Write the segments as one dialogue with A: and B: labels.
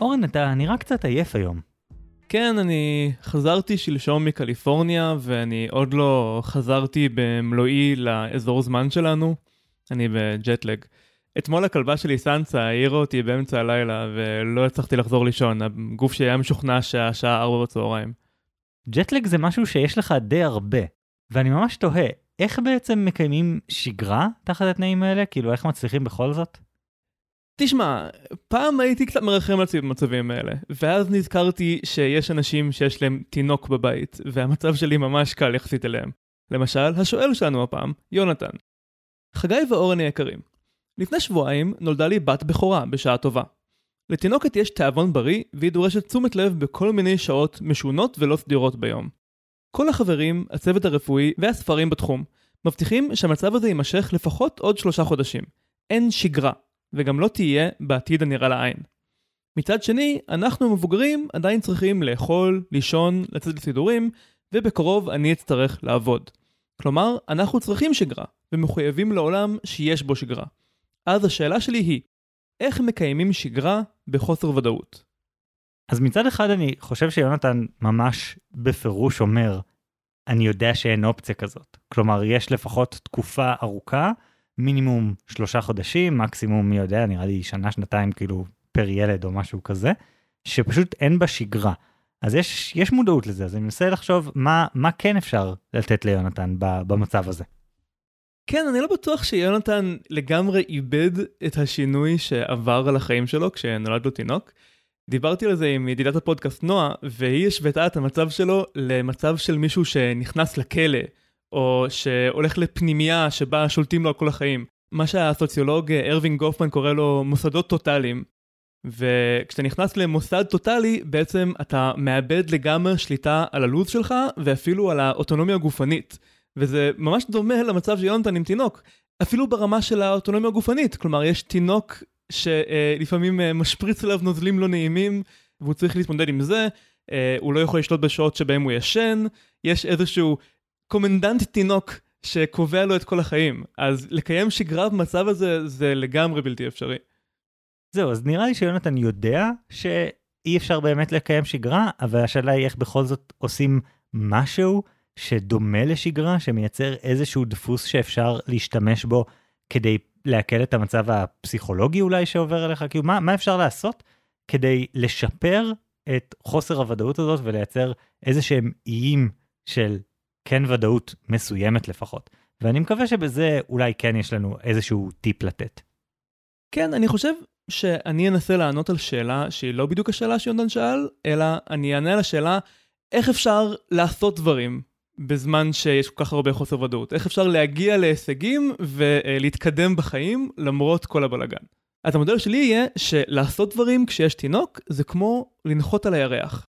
A: אורן, אתה נראה קצת עייף היום.
B: כן, אני חזרתי שלשום מקליפורניה, ואני עוד לא חזרתי במלואי לאזור זמן שלנו. אני בג'טלג. אתמול הכלבה שלי סנסה העירה אותי באמצע הלילה, ולא הצלחתי לחזור לישון. הגוף שלי היה משוכנע שהשעה 4 בצהריים.
A: ג'טלג זה משהו שיש לך די הרבה, ואני ממש תוהה, איך בעצם מקיימים שגרה תחת התנאים האלה? כאילו, איך מצליחים בכל זאת?
B: תשמע, פעם הייתי קצת מרחם על עצמי במצבים האלה, ואז נזכרתי שיש אנשים שיש להם תינוק בבית, והמצב שלי ממש קל יחסית אליהם. למשל, השואל שלנו הפעם, יונתן. חגי ואורן היקרים, לפני שבועיים נולדה לי בת בכורה בשעה טובה. לתינוקת יש תיאבון בריא, והיא דורשת תשומת לב בכל מיני שעות משונות ולא סדירות ביום. כל החברים, הצוות הרפואי והספרים בתחום מבטיחים שהמצב הזה יימשך לפחות עוד שלושה חודשים. אין שגרה, וגם לא תהיה בעתיד הנראה לעין. מצד שני, אנחנו המבוגרים עדיין צריכים לאכול, לישון, לצאת לסידורים, ובקרוב אני אצטרך לעבוד. כלומר, אנחנו צריכים שגרה, ומחויבים לעולם שיש בו שגרה. אז השאלה שלי היא, איך מקיימים שגרה בחוסר ודאות?
A: אז מצד אחד אני חושב שיונתן ממש בפירוש אומר, אני יודע שאין אופציה כזאת. כלומר, יש לפחות תקופה ארוכה, מינימום שלושה חודשים, מקסימום, מי יודע, נראה לי שנה, שנתיים, כאילו, פר ילד או משהו כזה, שפשוט אין בה שגרה. אז יש, יש מודעות לזה, אז אני מנסה לחשוב מה, מה כן אפשר לתת ליונתן במצב הזה.
B: כן, אני לא בטוח שיונתן לגמרי איבד את השינוי שעבר על החיים שלו כשנולד לו תינוק. דיברתי על זה עם ידידת הפודקאסט נועה, והיא השוותה את המצב שלו למצב של מישהו שנכנס לכלא, או שהולך לפנימייה שבה שולטים לו על כל החיים. מה שהסוציולוג ארווין גופמן קורא לו מוסדות טוטאליים. וכשאתה נכנס למוסד טוטאלי, בעצם אתה מאבד לגמרי שליטה על הלו"ז שלך, ואפילו על האוטונומיה הגופנית. וזה ממש דומה למצב של יונתן עם תינוק, אפילו ברמה של האוטונומיה הגופנית. כלומר, יש תינוק שלפעמים אה, משפריץ עליו נוזלים לא נעימים, והוא צריך להתמודד עם זה, אה, הוא לא יכול לשלוט בשעות שבהם הוא ישן, יש איזשהו קומנדנט תינוק שקובע לו את כל החיים, אז לקיים שגרה במצב הזה זה לגמרי בלתי אפשרי.
A: זהו, אז נראה לי שיונתן יודע שאי אפשר באמת לקיים שגרה, אבל השאלה היא איך בכל זאת עושים משהו שדומה לשגרה, שמייצר איזשהו דפוס שאפשר להשתמש בו כדי להקל את המצב הפסיכולוגי אולי שעובר עליך? כאילו, מה, מה אפשר לעשות כדי לשפר את חוסר הוודאות הזאת ולייצר איזה שהם איים של כן ודאות מסוימת לפחות. ואני מקווה שבזה אולי כן יש לנו איזשהו טיפ לתת.
B: כן, אני חושב שאני אנסה לענות על שאלה שהיא לא בדיוק השאלה שיונתן שאל, אלא אני אענה על השאלה איך אפשר לעשות דברים בזמן שיש כל כך הרבה חוסר ודאות. איך אפשר להגיע להישגים ולהתקדם בחיים למרות כל הבלגן. אז המודל שלי יהיה שלעשות דברים כשיש תינוק זה כמו לנחות על הירח.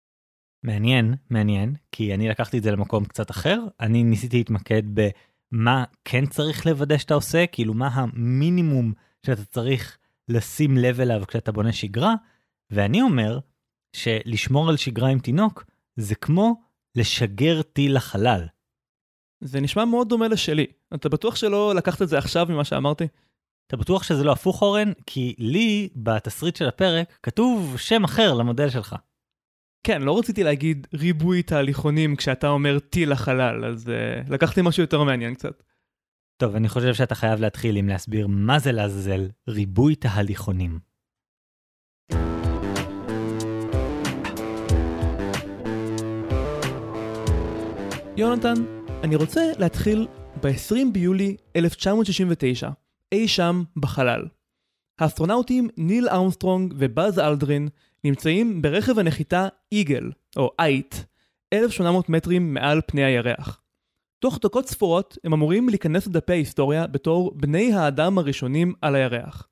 A: מעניין, מעניין, כי אני לקחתי את זה למקום קצת אחר. אני ניסיתי להתמקד במה כן צריך לוודא שאתה עושה, כאילו מה המינימום שאתה צריך לשים לב אליו כשאתה בונה שגרה, ואני אומר שלשמור על שגרה עם תינוק זה כמו לשגר טיל לחלל.
B: זה נשמע מאוד דומה לשלי. אתה בטוח שלא לקחת את זה עכשיו ממה שאמרתי?
A: אתה בטוח שזה לא הפוך אורן? כי לי, בתסריט של הפרק, כתוב שם אחר למודל שלך.
B: כן, לא רציתי להגיד ריבוי תהליכונים כשאתה אומר טיל לחלל, אז uh, לקחתי משהו יותר מעניין קצת.
A: טוב, אני חושב שאתה חייב להתחיל עם להסביר מה זה לעזאזל ריבוי תהליכונים.
B: יונתן, אני רוצה להתחיל ב-20 ביולי 1969, אי שם בחלל. האסטרונאוטים ניל ארמסטרונג ובאז אלדרין נמצאים ברכב הנחיתה איגל, או אייט, 1,800 מטרים מעל פני הירח. תוך דקות ספורות הם אמורים להיכנס לדפי ההיסטוריה בתור בני האדם הראשונים על הירח.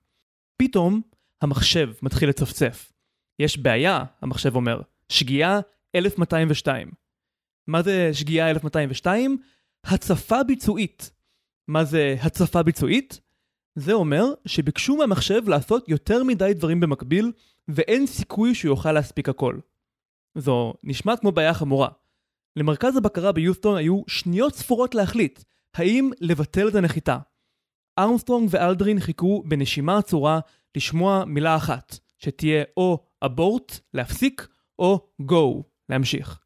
B: פתאום המחשב מתחיל לצפצף. יש בעיה, המחשב אומר, שגיאה 1202. מה זה שגיאה 1202? הצפה ביצועית. מה זה הצפה ביצועית? זה אומר שביקשו מהמחשב לעשות יותר מדי דברים במקביל, ואין סיכוי שהוא יוכל להספיק הכל. זו נשמעת כמו בעיה חמורה. למרכז הבקרה ביוסטון היו שניות ספורות להחליט האם לבטל את הנחיתה. ארמסטרונג ואלדרין חיכו בנשימה עצורה לשמוע מילה אחת, שתהיה או abort, להפסיק, או go, להמשיך.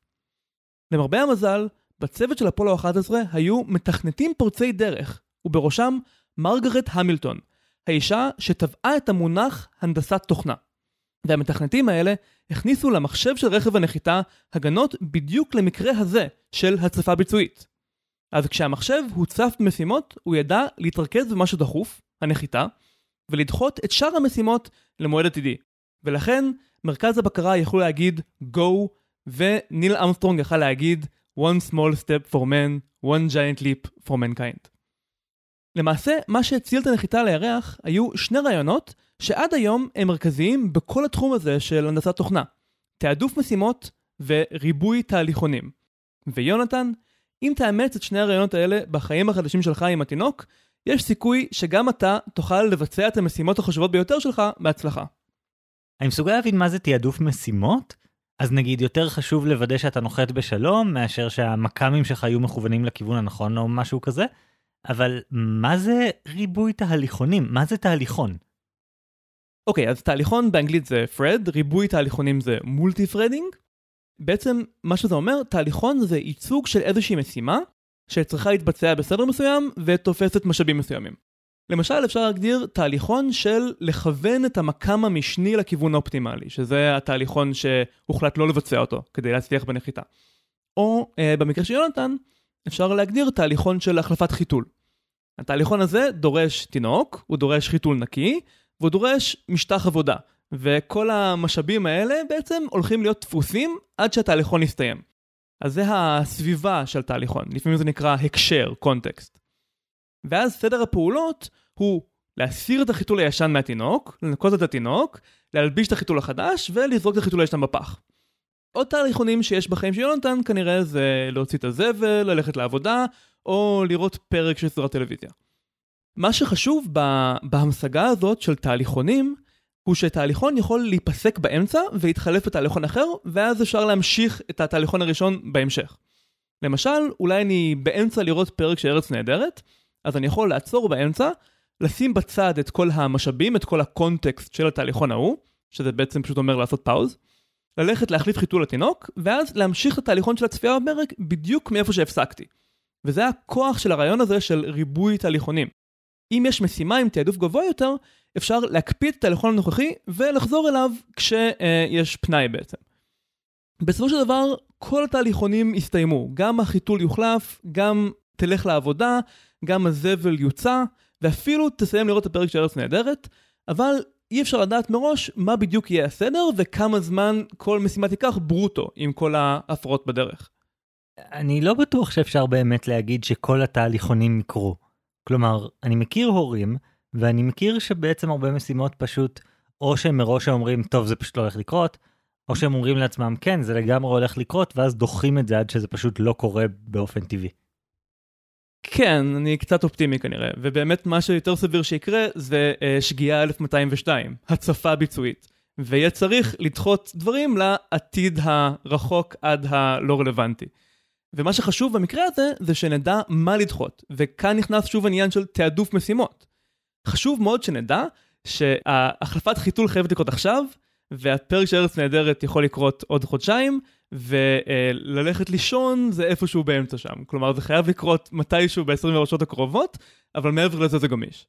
B: למרבה המזל, בצוות של אפולו 11 היו מתכנתים פורצי דרך, ובראשם מרגרט המילטון, האישה שטבעה את המונח הנדסת תוכנה. והמתכנתים האלה הכניסו למחשב של רכב הנחיתה הגנות בדיוק למקרה הזה של הצפה ביצועית. אז כשהמחשב הוצף במשימות, הוא ידע להתרכז במה שדחוף, הנחיתה, ולדחות את שאר המשימות למועד עתידי. ולכן, מרכז הבקרה יכלו להגיד Go, וניל אמסטרונג יכל להגיד One small step for man, one giant leap for mankind. למעשה, מה שהציל את הנחיתה לירח היו שני רעיונות שעד היום הם מרכזיים בכל התחום הזה של הנדסת תוכנה. תעדוף משימות וריבוי תהליכונים. ויונתן, אם תאמץ את שני הרעיונות האלה בחיים החדשים שלך עם התינוק, יש סיכוי שגם אתה תוכל לבצע את המשימות החשובות ביותר שלך בהצלחה.
A: אני מסוגל להבין מה זה תעדוף משימות? אז נגיד יותר חשוב לוודא שאתה נוחת בשלום מאשר שהמכ"מים שלך יהיו מכוונים לכיוון הנכון או משהו כזה, אבל מה זה ריבוי תהליכונים? מה זה תהליכון?
B: אוקיי, אז תהליכון באנגלית זה thread, ריבוי תהליכונים זה multi threading. בעצם מה שזה אומר, תהליכון זה ייצוג של איזושהי משימה שצריכה להתבצע בסדר מסוים ותופסת משאבים מסוימים. למשל אפשר להגדיר תהליכון של לכוון את המקם המשני לכיוון האופטימלי, שזה התהליכון שהוחלט לא לבצע אותו כדי להצליח בנחיתה. או אה, במקרה של יונתן, אפשר להגדיר תהליכון של החלפת חיתול. התהליכון הזה דורש תינוק, הוא דורש חיתול נקי, והוא דורש משטח עבודה. וכל המשאבים האלה בעצם הולכים להיות דפוסים עד שהתהליכון יסתיים. אז זה הסביבה של תהליכון, לפעמים זה נקרא הקשר, קונטקסט. ואז סדר הפעולות הוא להסיר את החיתול הישן מהתינוק, לנקות את התינוק, להלביש את החיתול החדש ולזרוק את החיתול הישן בפח. עוד תהליכונים שיש בחיים של יונתן כנראה זה להוציא את הזבל, ללכת לעבודה, או לראות פרק של סדרת טלוויזיה. מה שחשוב בהמשגה הזאת של תהליכונים, הוא שתהליכון יכול להיפסק באמצע ולהתחלף בתהליכון אחר, ואז אפשר להמשיך את התהליכון הראשון בהמשך. למשל, אולי אני באמצע לראות פרק של ארץ נהדרת, אז אני יכול לעצור באמצע, לשים בצד את כל המשאבים, את כל הקונטקסט של התהליכון ההוא, שזה בעצם פשוט אומר לעשות פאוז, ללכת להחליף חיתול לתינוק, ואז להמשיך את התהליכון של הצפייה בפרק בדיוק מאיפה שהפסקתי. וזה הכוח של הרעיון הזה של ריבוי תהליכונים. אם יש משימה עם תעדוף גבוה יותר, אפשר להקפיא את התהליכון הנוכחי ולחזור אליו כשיש פנאי בעצם. בסופו של דבר, כל התהליכונים יסתיימו, גם החיתול יוחלף, גם תלך לעבודה, גם הזבל יוצא, ואפילו תסיים לראות את הפרק של ארץ נהדרת, אבל אי אפשר לדעת מראש מה בדיוק יהיה הסדר וכמה זמן כל משימה תיקח ברוטו עם כל ההפרעות בדרך.
A: אני לא בטוח שאפשר באמת להגיד שכל התהליכונים יקרו. כלומר, אני מכיר הורים, ואני מכיר שבעצם הרבה משימות פשוט, או שהם מראש אומרים, טוב, זה פשוט לא הולך לקרות, או שהם אומרים לעצמם, כן, זה לגמרי הולך לקרות, ואז דוחים את זה עד שזה פשוט לא קורה באופן טבעי.
B: כן, אני קצת אופטימי כנראה, ובאמת מה שיותר סביר שיקרה זה uh, שגיאה 1202, הצפה ביצועית. ויהיה צריך לדחות דברים לעתיד הרחוק עד הלא רלוונטי. ומה שחשוב במקרה הזה, זה שנדע מה לדחות, וכאן נכנס שוב העניין של תעדוף משימות. חשוב מאוד שנדע שהחלפת חיתול חייבת לקרות עכשיו, והפרק של ארץ נהדרת יכול לקרות עוד חודשיים, וללכת לישון זה איפשהו באמצע שם. כלומר, זה חייב לקרות מתישהו ב-24 שעות הקרובות, אבל מעבר לזה זה גמיש.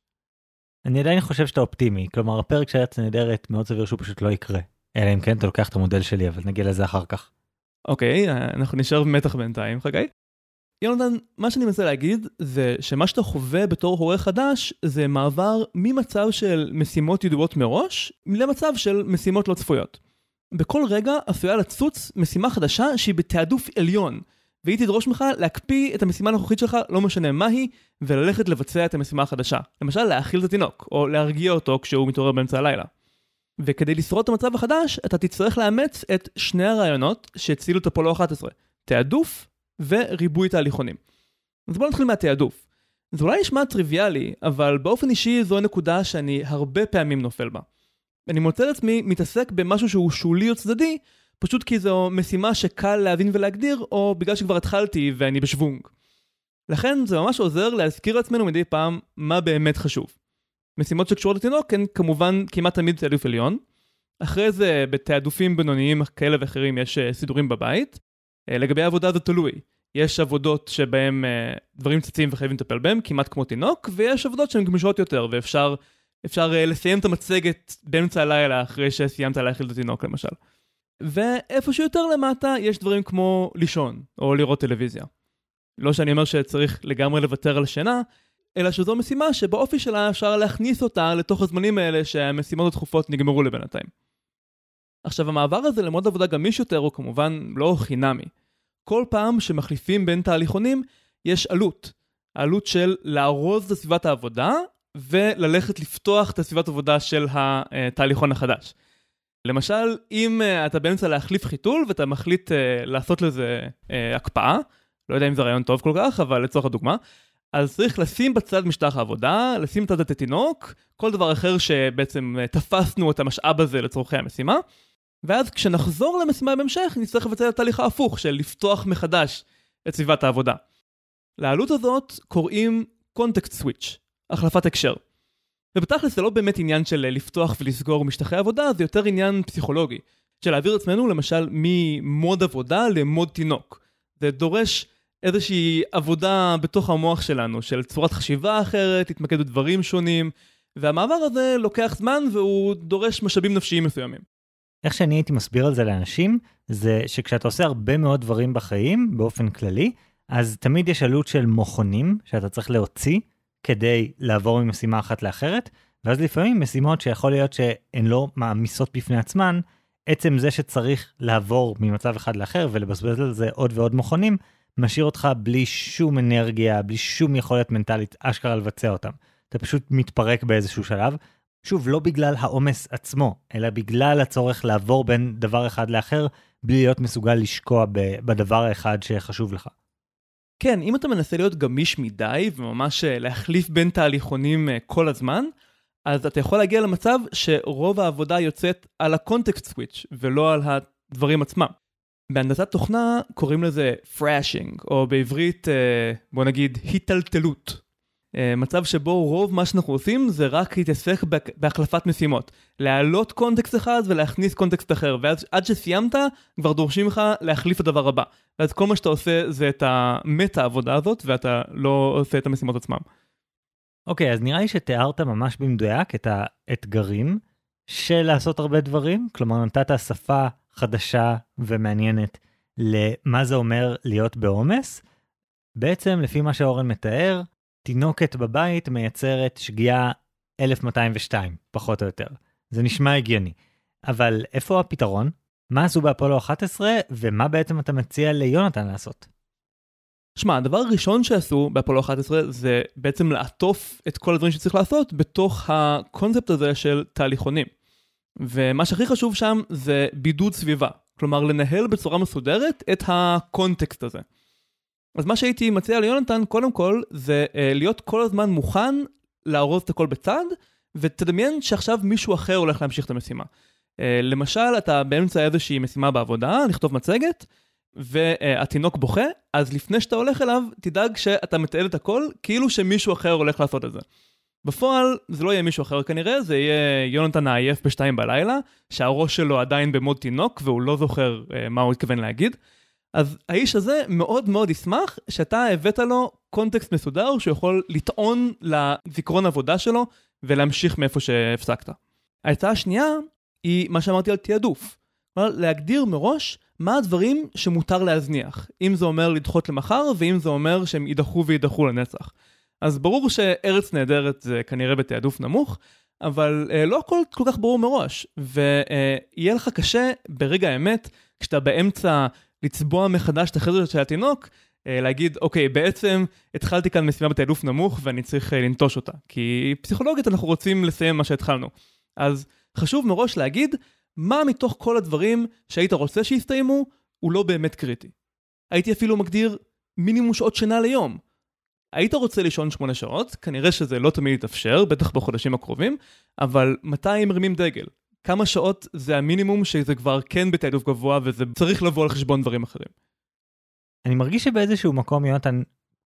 A: אני עדיין חושב שאתה אופטימי, כלומר, הפרק של ארץ נהדרת מאוד סביר שהוא פשוט לא יקרה. אלא אם כן אתה לוקח את המודל שלי, אבל נגיע לזה אחר כך.
B: אוקיי, אנחנו נשאר במתח בינתיים, חגי. יונתן, מה שאני מנסה להגיד זה שמה שאתה חווה בתור הורה חדש זה מעבר ממצב של משימות ידועות מראש למצב של משימות לא צפויות. בכל רגע עשויה לצוץ משימה חדשה שהיא בתעדוף עליון, והיא תדרוש ממך להקפיא את המשימה הנוכחית שלך, לא משנה מה היא, וללכת לבצע את המשימה החדשה. למשל, להאכיל את התינוק, או להרגיע אותו כשהוא מתעורר באמצע הלילה. וכדי לשרוד את המצב החדש, אתה תצטרך לאמץ את שני הרעיונות שהצילו את אפולו 11, תעדוף וריבוי תהליכונים. אז בואו נתחיל מהתעדוף. זה אולי נשמע טריוויאלי, אבל באופן אישי זו הנקודה שאני הרבה פעמים נופל בה. אני מוצא את עצמי מתעסק במשהו שהוא שולי או צדדי, פשוט כי זו משימה שקל להבין ולהגדיר, או בגלל שכבר התחלתי ואני בשוונג. לכן זה ממש עוזר להזכיר לעצמנו מדי פעם מה באמת חשוב. משימות שקשורות לתינוק הן כמובן כמעט תמיד תעדוף עליון, אחרי זה בתעדופים בינוניים כאלה ואחרים יש סידורים בבית. לגבי העבודה זה תלוי. יש עבודות שבהן דברים צצים וחייבים לטפל בהם, כמעט כמו תינוק, ויש עבודות שהן גמישות יותר, ואפשר אפשר לסיים את המצגת באמצע הלילה אחרי שסיימת להאכיל את התינוק למשל. ואיפה שיותר למטה יש דברים כמו לישון, או לראות טלוויזיה. לא שאני אומר שצריך לגמרי לוותר על שינה, אלא שזו משימה שבאופי שלה אפשר להכניס אותה לתוך הזמנים האלה שהמשימות הדחופות נגמרו לבינתיים. עכשיו המעבר הזה למוד עבודה גמיש יותר הוא כמובן לא חינמי. כל פעם שמחליפים בין תהליכונים יש עלות. העלות של לארוז את סביבת העבודה וללכת לפתוח את הסביבת עבודה של התהליכון החדש. למשל, אם uh, אתה באמצע להחליף חיתול ואתה מחליט uh, לעשות לזה uh, הקפאה, לא יודע אם זה רעיון טוב כל כך, אבל לצורך הדוגמה, אז צריך לשים בצד משטח העבודה, לשים בצד את התינוק, כל דבר אחר שבעצם uh, תפסנו את המשאב הזה לצורכי המשימה, ואז כשנחזור למשימה בהמשך, נצטרך לבצע את התהליך ההפוך של לפתוח מחדש את סביבת העבודה. לעלות הזאת קוראים context switch, החלפת הקשר. ובתכלס זה לא באמת עניין של לפתוח ולסגור משטחי עבודה, זה יותר עניין פסיכולוגי. של להעביר עצמנו למשל ממוד עבודה למוד תינוק. זה דורש איזושהי עבודה בתוך המוח שלנו, של צורת חשיבה אחרת, להתמקד בדברים שונים, והמעבר הזה לוקח זמן והוא דורש משאבים נפשיים מסוימים.
A: איך שאני הייתי מסביר על זה לאנשים, זה שכשאתה עושה הרבה מאוד דברים בחיים, באופן כללי, אז תמיד יש עלות של מוכנים שאתה צריך להוציא, כדי לעבור ממשימה אחת לאחרת, ואז לפעמים משימות שיכול להיות שהן לא מעמיסות בפני עצמן, עצם זה שצריך לעבור ממצב אחד לאחר ולבזבז על זה עוד ועוד מכונים, משאיר אותך בלי שום אנרגיה, בלי שום יכולת מנטלית אשכרה לבצע אותם. אתה פשוט מתפרק באיזשהו שלב. שוב, לא בגלל העומס עצמו, אלא בגלל הצורך לעבור בין דבר אחד לאחר, בלי להיות מסוגל לשקוע בדבר האחד שחשוב לך.
B: כן, אם אתה מנסה להיות גמיש מדי וממש אה, להחליף בין תהליכונים אה, כל הזמן, אז אתה יכול להגיע למצב שרוב העבודה יוצאת על ה context switch ולא על הדברים עצמם. בהנדסת תוכנה קוראים לזה thrashing, או בעברית אה, בוא נגיד היטלטלות. אה, מצב שבו רוב מה שאנחנו עושים זה רק להתעסק בהחלפת משימות. להעלות קונטקסט אחד ולהכניס קונטקסט אחר, ואז עד שסיימת כבר דורשים לך להחליף את הדבר הבא. ואז כל מה שאתה עושה זה את המטה עבודה הזאת, ואתה לא עושה את המשימות עצמם.
A: אוקיי, okay, אז נראה לי שתיארת ממש במדויק את האתגרים של לעשות הרבה דברים, כלומר נתת שפה חדשה ומעניינת למה זה אומר להיות בעומס. בעצם, לפי מה שאורן מתאר, תינוקת בבית מייצרת שגיאה 1202, פחות או יותר. זה נשמע הגיוני. אבל איפה הפתרון? מה עשו באפולו 11, ומה בעצם אתה מציע ליונתן לעשות?
B: שמע, הדבר הראשון שעשו באפולו 11 זה בעצם לעטוף את כל הדברים שצריך לעשות בתוך הקונספט הזה של תהליכונים. ומה שהכי חשוב שם זה בידוד סביבה. כלומר, לנהל בצורה מסודרת את הקונטקסט הזה. אז מה שהייתי מציע ליונתן, קודם כל, זה אה, להיות כל הזמן מוכן לארוז את הכל בצד, ותדמיין שעכשיו מישהו אחר הולך להמשיך את המשימה. אה, למשל, אתה באמצע איזושהי משימה בעבודה, לכתוב מצגת, והתינוק בוכה, אז לפני שאתה הולך אליו, תדאג שאתה מתעד את הכל, כאילו שמישהו אחר הולך לעשות את זה. בפועל, זה לא יהיה מישהו אחר כנראה, זה יהיה יונתן העייף בשתיים בלילה, שהראש שלו עדיין במוד תינוק, והוא לא זוכר אה, מה הוא התכוון להגיד. אז האיש הזה מאוד מאוד ישמח שאתה הבאת לו קונטקסט מסודר שהוא יכול לטעון לזיכרון עבודה שלו ולהמשיך מאיפה שהפסקת. ההצעה השנייה היא מה שאמרתי על תעדוף. כלומר, להגדיר מראש מה הדברים שמותר להזניח. אם זה אומר לדחות למחר ואם זה אומר שהם יידחו ויידחו לנצח. אז ברור שארץ נהדרת זה כנראה בתעדוף נמוך, אבל אה, לא הכל כל כך ברור מראש, ויהיה לך קשה ברגע האמת, כשאתה באמצע לצבוע מחדש את החדר של התינוק, אה, להגיד, אוקיי, בעצם התחלתי כאן משימה בתעדוף נמוך ואני צריך אה, לנטוש אותה. כי פסיכולוגית אנחנו רוצים לסיים מה שהתחלנו. אז חשוב מראש להגיד, מה מתוך כל הדברים שהיית רוצה שיסתיימו, הוא לא באמת קריטי. הייתי אפילו מגדיר מינימום שעות שינה ליום. היית רוצה לישון שמונה שעות, כנראה שזה לא תמיד יתאפשר, בטח בחודשים הקרובים, אבל מתי מרימים דגל? כמה שעות זה המינימום שזה כבר כן בתעדוף גבוה וזה צריך לבוא על חשבון דברים אחרים.
A: אני מרגיש שבאיזשהו מקום יונתן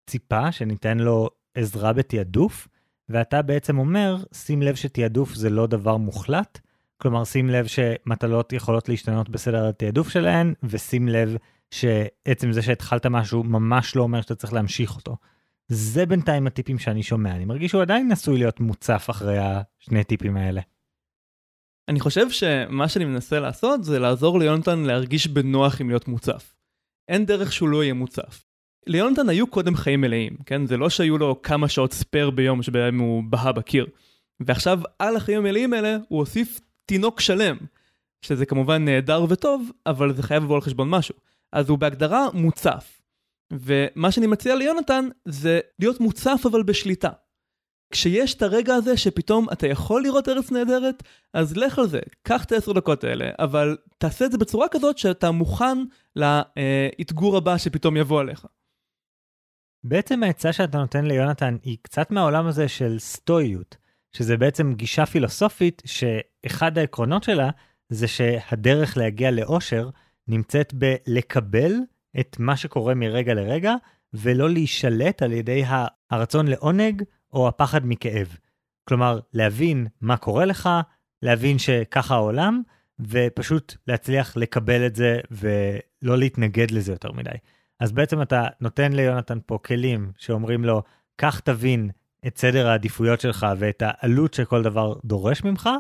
A: ציפה שניתן לו עזרה בתעדוף, ואתה בעצם אומר, שים לב שתעדוף זה לא דבר מוחלט, כלומר, שים לב שמטלות יכולות להשתנות בסדר התעדוף שלהן, ושים לב שעצם זה שהתחלת משהו ממש לא אומר שאתה צריך להמשיך אותו. זה בינתיים הטיפים שאני שומע, אני מרגיש שהוא עדיין עשוי להיות מוצף אחרי השני טיפים האלה.
B: אני חושב שמה שאני מנסה לעשות זה לעזור ליונתן להרגיש בנוח עם להיות מוצף. אין דרך שהוא לא יהיה מוצף. ליונתן היו קודם חיים מלאים, כן? זה לא שהיו לו כמה שעות ספייר ביום שבהם הוא בהה בקיר. ועכשיו על החיים המלאים האלה הוא הוסיף תינוק שלם, שזה כמובן נהדר וטוב, אבל זה חייב לבוא על חשבון משהו. אז הוא בהגדרה מוצף. ומה שאני מציע ליונתן זה להיות מוצף אבל בשליטה. כשיש את הרגע הזה שפתאום אתה יכול לראות ארץ נהדרת, אז לך על זה, קח את העשר דקות האלה, אבל תעשה את זה בצורה כזאת שאתה מוכן לאתגור הבא שפתאום יבוא עליך.
A: בעצם העצה שאתה נותן ליונתן היא קצת מהעולם הזה של סטואיות, שזה בעצם גישה פילוסופית שאחד העקרונות שלה זה שהדרך להגיע לאושר נמצאת בלקבל את מה שקורה מרגע לרגע, ולא להישלט על ידי הרצון לעונג או הפחד מכאב. כלומר, להבין מה קורה לך, להבין שככה העולם, ופשוט להצליח לקבל את זה ולא להתנגד לזה יותר מדי. אז בעצם אתה נותן ליונתן פה כלים שאומרים לו, כך תבין את סדר העדיפויות שלך ואת העלות שכל דבר דורש ממך,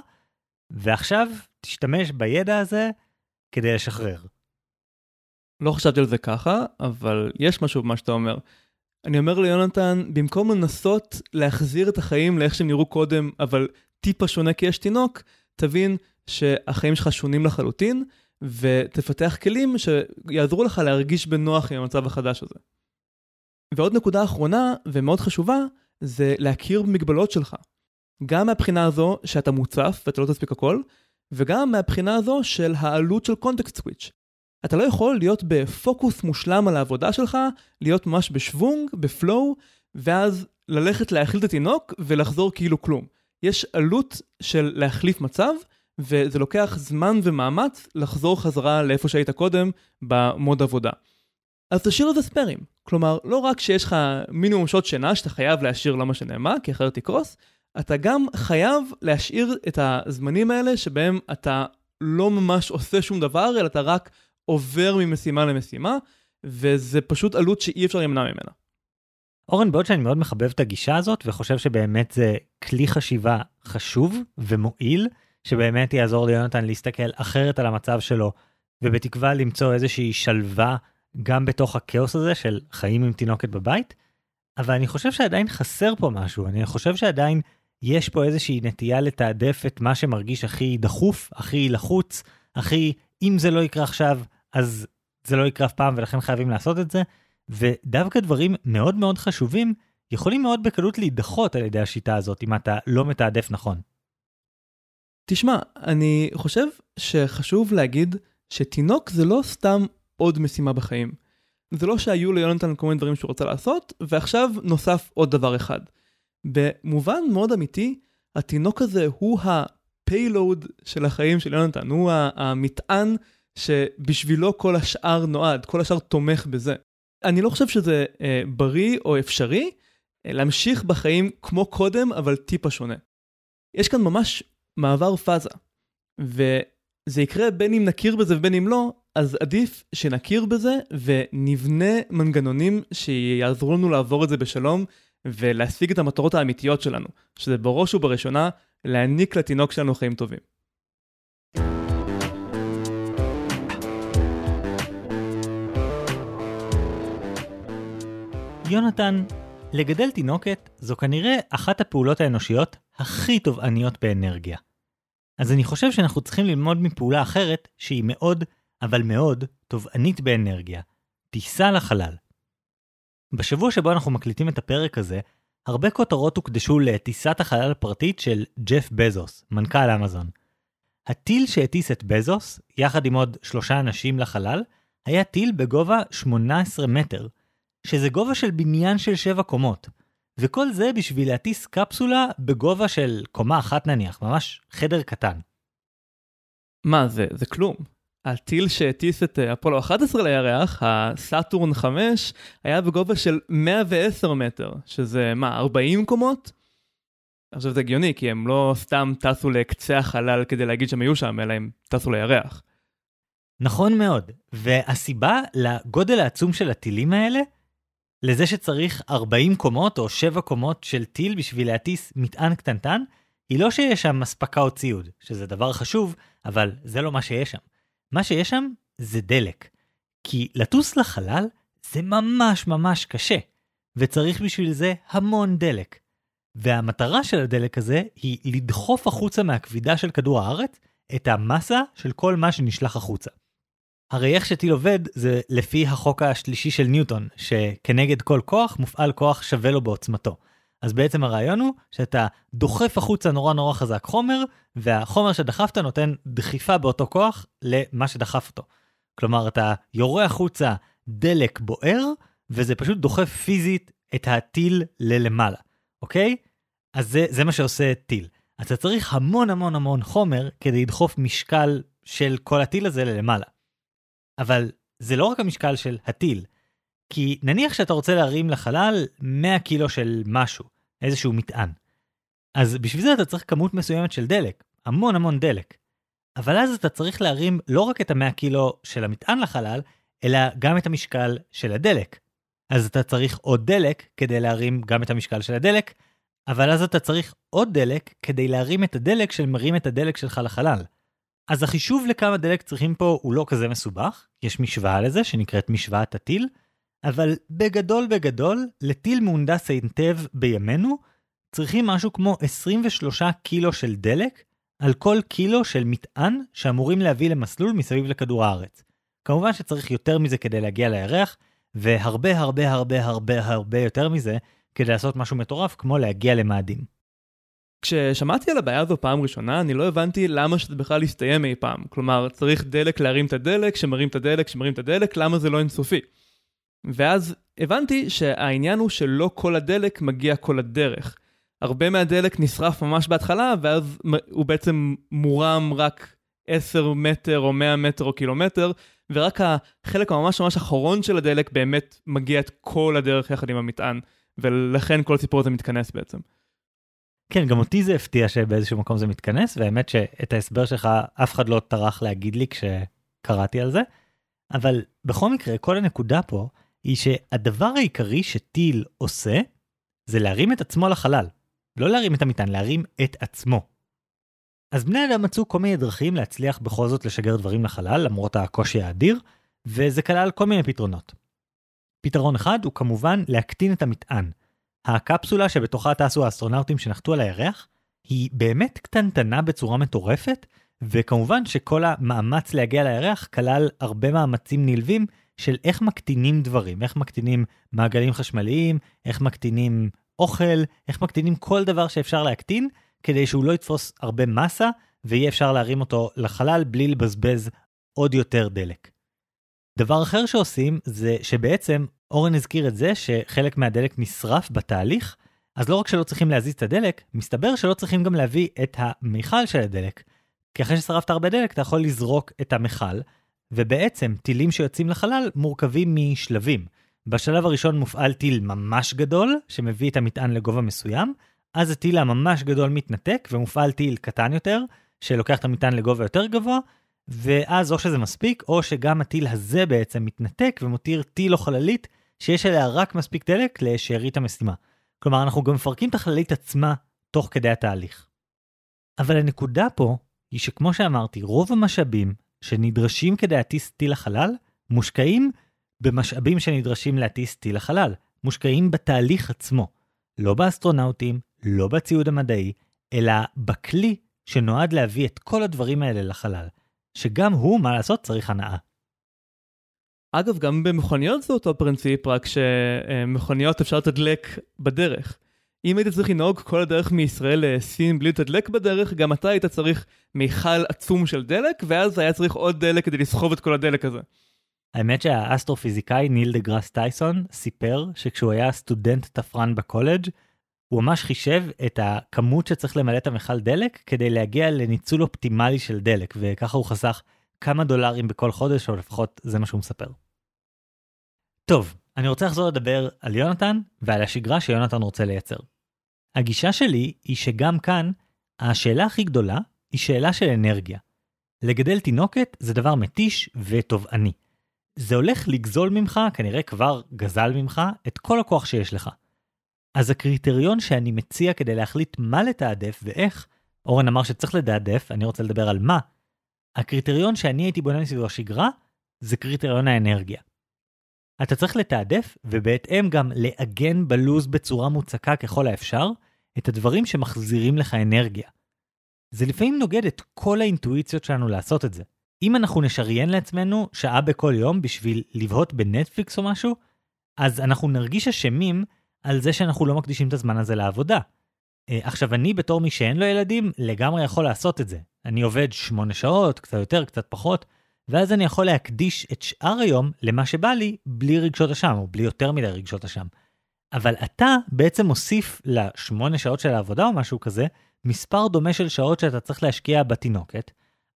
A: ועכשיו תשתמש בידע הזה כדי לשחרר.
B: לא חשבתי על זה ככה, אבל יש משהו במה שאתה אומר. אני אומר ליונתן, במקום לנסות להחזיר את החיים לאיך שהם נראו קודם, אבל טיפה שונה כי יש תינוק, תבין שהחיים שלך שונים לחלוטין, ותפתח כלים שיעזרו לך להרגיש בנוח עם המצב החדש הזה. ועוד נקודה אחרונה, ומאוד חשובה, זה להכיר במגבלות שלך. גם מהבחינה הזו שאתה מוצף ואתה לא תספיק הכל, וגם מהבחינה הזו של העלות של קונטקסט סוויץ'. אתה לא יכול להיות בפוקוס מושלם על העבודה שלך, להיות ממש בשוונג, בפלואו, ואז ללכת להאכיל את התינוק ולחזור כאילו כלום. יש עלות של להחליף מצב, וזה לוקח זמן ומאמץ לחזור חזרה לאיפה שהיית קודם במוד עבודה. אז תשאיר לזה ספיירים. כלומר, לא רק שיש לך מינימום שעות שינה שאתה חייב להשאיר למה שנאמר, כי אחרת תקרוס, אתה גם חייב להשאיר את הזמנים האלה שבהם אתה לא ממש עושה שום דבר, אלא אתה רק עובר ממשימה למשימה, וזה פשוט עלות שאי אפשר להימנע ממנה.
A: אורן, בעוד שאני מאוד מחבב את הגישה הזאת וחושב שבאמת זה כלי חשיבה חשוב ומועיל, שבאמת יעזור ליונתן להסתכל אחרת על המצב שלו, ובתקווה למצוא איזושהי שלווה גם בתוך הכאוס הזה של חיים עם תינוקת בבית, אבל אני חושב שעדיין חסר פה משהו, אני חושב שעדיין יש פה איזושהי נטייה לתעדף את מה שמרגיש הכי דחוף, הכי לחוץ, הכי אם זה לא יקרה עכשיו, אז זה לא יקרה אף פעם ולכן חייבים לעשות את זה, ודווקא דברים מאוד מאוד חשובים יכולים מאוד בקלות להידחות על ידי השיטה הזאת אם אתה לא מתעדף נכון.
B: תשמע, אני חושב שחשוב להגיד שתינוק זה לא סתם עוד משימה בחיים. זה לא שהיו ליונתן כל מיני דברים שהוא רוצה לעשות, ועכשיו נוסף עוד דבר אחד. במובן מאוד אמיתי, התינוק הזה הוא הפיילוד של החיים של יונתן, הוא המטען שבשבילו כל השאר נועד, כל השאר תומך בזה. אני לא חושב שזה אה, בריא או אפשרי אה, להמשיך בחיים כמו קודם, אבל טיפה שונה. יש כאן ממש מעבר פאזה, וזה יקרה בין אם נכיר בזה ובין אם לא, אז עדיף שנכיר בזה ונבנה מנגנונים שיעזרו לנו לעבור את זה בשלום ולהשיג את המטרות האמיתיות שלנו, שזה בראש ובראשונה להעניק לתינוק שלנו חיים טובים.
A: יונתן, לגדל תינוקת זו כנראה אחת הפעולות האנושיות הכי תובעניות באנרגיה. אז אני חושב שאנחנו צריכים ללמוד מפעולה אחרת שהיא מאוד, אבל מאוד, תובענית באנרגיה. טיסה לחלל. בשבוע שבו אנחנו מקליטים את הפרק הזה, הרבה כותרות הוקדשו לטיסת החלל הפרטית של ג'ף בזוס, מנכ"ל אמזון. הטיל שהטיס את בזוס, יחד עם עוד שלושה אנשים לחלל, היה טיל בגובה 18 מטר, שזה גובה של בניין של 7 קומות. וכל זה בשביל להטיס קפסולה בגובה של קומה אחת נניח, ממש חדר קטן.
B: מה זה, זה כלום. הטיל שהטיס את אה, אפולו 11 לירח, הסאטורן 5, היה בגובה של 110 מטר, שזה מה, 40 קומות? עכשיו זה הגיוני, כי הם לא סתם טסו לקצה החלל כדי להגיד שהם היו שם, אלא הם טסו לירח.
A: נכון מאוד, והסיבה לגודל העצום של הטילים האלה, לזה שצריך 40 קומות או 7 קומות של טיל בשביל להטיס מטען קטנטן, היא לא שיש שם אספקה או ציוד, שזה דבר חשוב, אבל זה לא מה שיש שם. מה שיש שם זה דלק. כי לטוס לחלל זה ממש ממש קשה, וצריך בשביל זה המון דלק. והמטרה של הדלק הזה היא לדחוף החוצה מהכבידה של כדור הארץ את המסה של כל מה שנשלח החוצה. הרי איך שטיל עובד זה לפי החוק השלישי של ניוטון, שכנגד כל כוח מופעל כוח שווה לו בעוצמתו. אז בעצם הרעיון הוא שאתה דוחף החוצה נורא נורא חזק חומר, והחומר שדחפת נותן דחיפה באותו כוח למה שדחף אותו. כלומר, אתה יורה החוצה דלק בוער, וזה פשוט דוחף פיזית את הטיל ללמעלה, אוקיי? אז זה, זה מה שעושה טיל. אתה צריך המון המון המון חומר כדי לדחוף משקל של כל הטיל הזה ללמעלה. אבל זה לא רק המשקל של הטיל, כי נניח שאתה רוצה להרים לחלל 100 קילו של משהו, איזשהו מטען. אז בשביל זה אתה צריך כמות מסוימת של דלק, המון המון דלק. אבל אז אתה צריך להרים לא רק את ה-100 קילו של המטען לחלל, אלא גם את המשקל של הדלק. אז אתה צריך עוד דלק כדי להרים גם את המשקל של הדלק, אבל אז אתה צריך עוד דלק כדי להרים את הדלק שמרים את הדלק שלך לחלל. אז החישוב לכמה דלק צריכים פה הוא לא כזה מסובך, יש משוואה לזה שנקראת משוואת הטיל, אבל בגדול בגדול, לטיל מהונדס היטב בימינו, צריכים משהו כמו 23 קילו של דלק על כל קילו של מטען שאמורים להביא למסלול מסביב לכדור הארץ. כמובן שצריך יותר מזה כדי להגיע לירח, והרבה הרבה הרבה הרבה הרבה יותר מזה כדי לעשות משהו מטורף כמו להגיע למאדים.
B: כששמעתי על הבעיה הזו פעם ראשונה, אני לא הבנתי למה שזה בכלל יסתיים אי פעם. כלומר, צריך דלק להרים את הדלק, שמרים את הדלק, שמרים את הדלק, למה זה לא אינסופי? ואז הבנתי שהעניין הוא שלא כל הדלק מגיע כל הדרך. הרבה מהדלק נשרף ממש בהתחלה, ואז הוא בעצם מורם רק 10 מטר או 100 מטר או קילומטר, ורק החלק הממש ממש אחרון של הדלק באמת מגיע את כל הדרך יחד עם המטען, ולכן כל הסיפור הזה מתכנס בעצם.
A: כן, גם אותי זה הפתיע שבאיזשהו מקום זה מתכנס, והאמת שאת ההסבר שלך אף אחד לא טרח להגיד לי כשקראתי על זה, אבל בכל מקרה, כל הנקודה פה היא שהדבר העיקרי שטיל עושה, זה להרים את עצמו לחלל. לא להרים את המטען, להרים את עצמו. אז בני אדם מצאו כל מיני דרכים להצליח בכל זאת לשגר דברים לחלל, למרות הקושי האדיר, וזה כלל כל מיני פתרונות. פתרון אחד הוא כמובן להקטין את המטען. הקפסולה שבתוכה טסו האסטרונאוטים שנחתו על הירח, היא באמת קטנטנה בצורה מטורפת, וכמובן שכל המאמץ להגיע לירח כלל הרבה מאמצים נלווים של איך מקטינים דברים, איך מקטינים מעגלים חשמליים, איך מקטינים אוכל, איך מקטינים כל דבר שאפשר להקטין, כדי שהוא לא יתפוס הרבה מסה, ויהיה אפשר להרים אותו לחלל בלי לבזבז עוד יותר דלק. דבר אחר שעושים זה שבעצם אורן הזכיר את זה שחלק מהדלק נשרף בתהליך, אז לא רק שלא צריכים להזיז את הדלק, מסתבר שלא צריכים גם להביא את המיכל של הדלק. כי אחרי ששרפת הרבה דלק אתה יכול לזרוק את המכל, ובעצם טילים שיוצאים לחלל מורכבים משלבים. בשלב הראשון מופעל טיל ממש גדול, שמביא את המטען לגובה מסוים, אז הטיל הממש גדול מתנתק ומופעל טיל קטן יותר, שלוקח את המטען לגובה יותר גבוה, ואז או שזה מספיק, או שגם הטיל הזה בעצם מתנתק ומותיר טיל או חללית שיש עליה רק מספיק דלק לשארית המשימה. כלומר, אנחנו גם מפרקים את החללית עצמה תוך כדי התהליך. אבל הנקודה פה היא שכמו שאמרתי, רוב המשאבים שנדרשים כדי להטיס טיל לחלל, מושקעים במשאבים שנדרשים להטיס טיל לחלל, מושקעים בתהליך עצמו. לא באסטרונאוטים, לא בציוד המדעי, אלא בכלי שנועד להביא את כל הדברים האלה לחלל, שגם הוא, מה לעשות, צריך הנאה.
B: אגב, גם במכוניות זה אותו פרינציפ, רק שמכוניות אפשר לתדלק בדרך. אם היית צריך לנהוג כל הדרך מישראל לסין בלי לתדלק בדרך, גם אתה היית צריך מיכל עצום של דלק, ואז היה צריך עוד דלק כדי לסחוב את כל הדלק הזה.
A: האמת שהאסטרופיזיקאי ניל דה גראס טייסון סיפר שכשהוא היה סטודנט תפרן בקולג' הוא ממש חישב את הכמות שצריך למלא את המכל דלק כדי להגיע לניצול אופטימלי של דלק, וככה הוא חסך כמה דולרים בכל חודש, או לפחות זה מה שהוא מספר. טוב, אני רוצה לחזור לדבר על יונתן ועל השגרה שיונתן רוצה לייצר. הגישה שלי היא שגם כאן, השאלה הכי גדולה היא שאלה של אנרגיה. לגדל תינוקת זה דבר מתיש ותובעני. זה הולך לגזול ממך, כנראה כבר גזל ממך, את כל הכוח שיש לך. אז הקריטריון שאני מציע כדי להחליט מה לתעדף ואיך, אורן אמר שצריך לתעדף, אני רוצה לדבר על מה. הקריטריון שאני הייתי בונה מסביבו השגרה, זה קריטריון האנרגיה. אתה צריך לתעדף, ובהתאם גם לעגן בלוז בצורה מוצקה ככל האפשר, את הדברים שמחזירים לך אנרגיה. זה לפעמים נוגד את כל האינטואיציות שלנו לעשות את זה. אם אנחנו נשריין לעצמנו שעה בכל יום בשביל לבהות בנטפליקס או משהו, אז אנחנו נרגיש אשמים על זה שאנחנו לא מקדישים את הזמן הזה לעבודה. אה, עכשיו, אני בתור מי שאין לו ילדים, לגמרי יכול לעשות את זה. אני עובד שמונה שעות, קצת יותר, קצת פחות, ואז אני יכול להקדיש את שאר היום למה שבא לי בלי רגשות אשם, או בלי יותר מדי רגשות אשם. אבל אתה בעצם מוסיף לשמונה שעות של העבודה או משהו כזה, מספר דומה של שעות שאתה צריך להשקיע בתינוקת,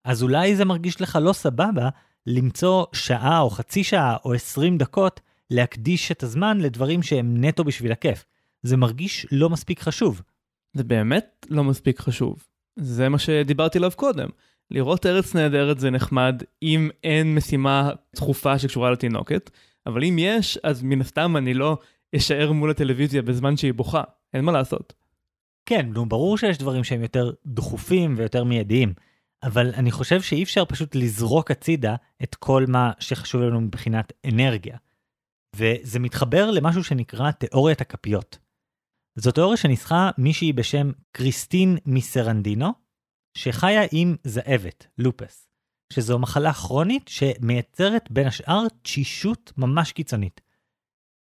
A: אז אולי זה מרגיש לך לא סבבה למצוא שעה או חצי שעה או עשרים דקות להקדיש את הזמן לדברים שהם נטו בשביל הכיף. זה מרגיש לא מספיק חשוב.
B: זה באמת לא מספיק חשוב. זה מה שדיברתי עליו קודם. לראות ארץ נהדרת זה נחמד אם אין משימה דחופה שקשורה לתינוקת, אבל אם יש, אז מן הסתם אני לא אשאר מול הטלוויזיה בזמן שהיא בוכה, אין מה לעשות.
A: כן, נו, ברור שיש דברים שהם יותר דחופים ויותר מיידיים, אבל אני חושב שאי אפשר פשוט לזרוק הצידה את כל מה שחשוב לנו מבחינת אנרגיה. וזה מתחבר למשהו שנקרא תיאוריית הכפיות. זו תיאוריה שניסחה מישהי בשם קריסטין מיסרנדינו, שחיה עם זאבת, לופס, שזו מחלה כרונית שמייצרת בין השאר תשישות ממש קיצונית.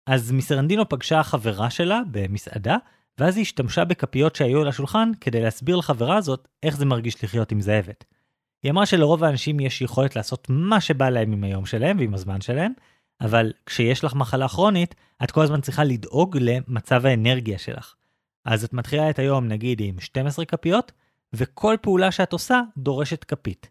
A: אז מיסרנדינו פגשה חברה שלה במסעדה, ואז היא השתמשה בכפיות שהיו על השולחן כדי להסביר לחברה הזאת איך זה מרגיש לחיות עם זאבת. היא אמרה שלרוב האנשים יש יכולת לעשות מה שבא להם עם היום שלהם ועם הזמן שלהם, אבל כשיש לך מחלה כרונית, את כל הזמן צריכה לדאוג למצב האנרגיה שלך. אז את מתחילה את היום נגיד עם 12 כפיות, וכל פעולה שאת עושה דורשת כפית.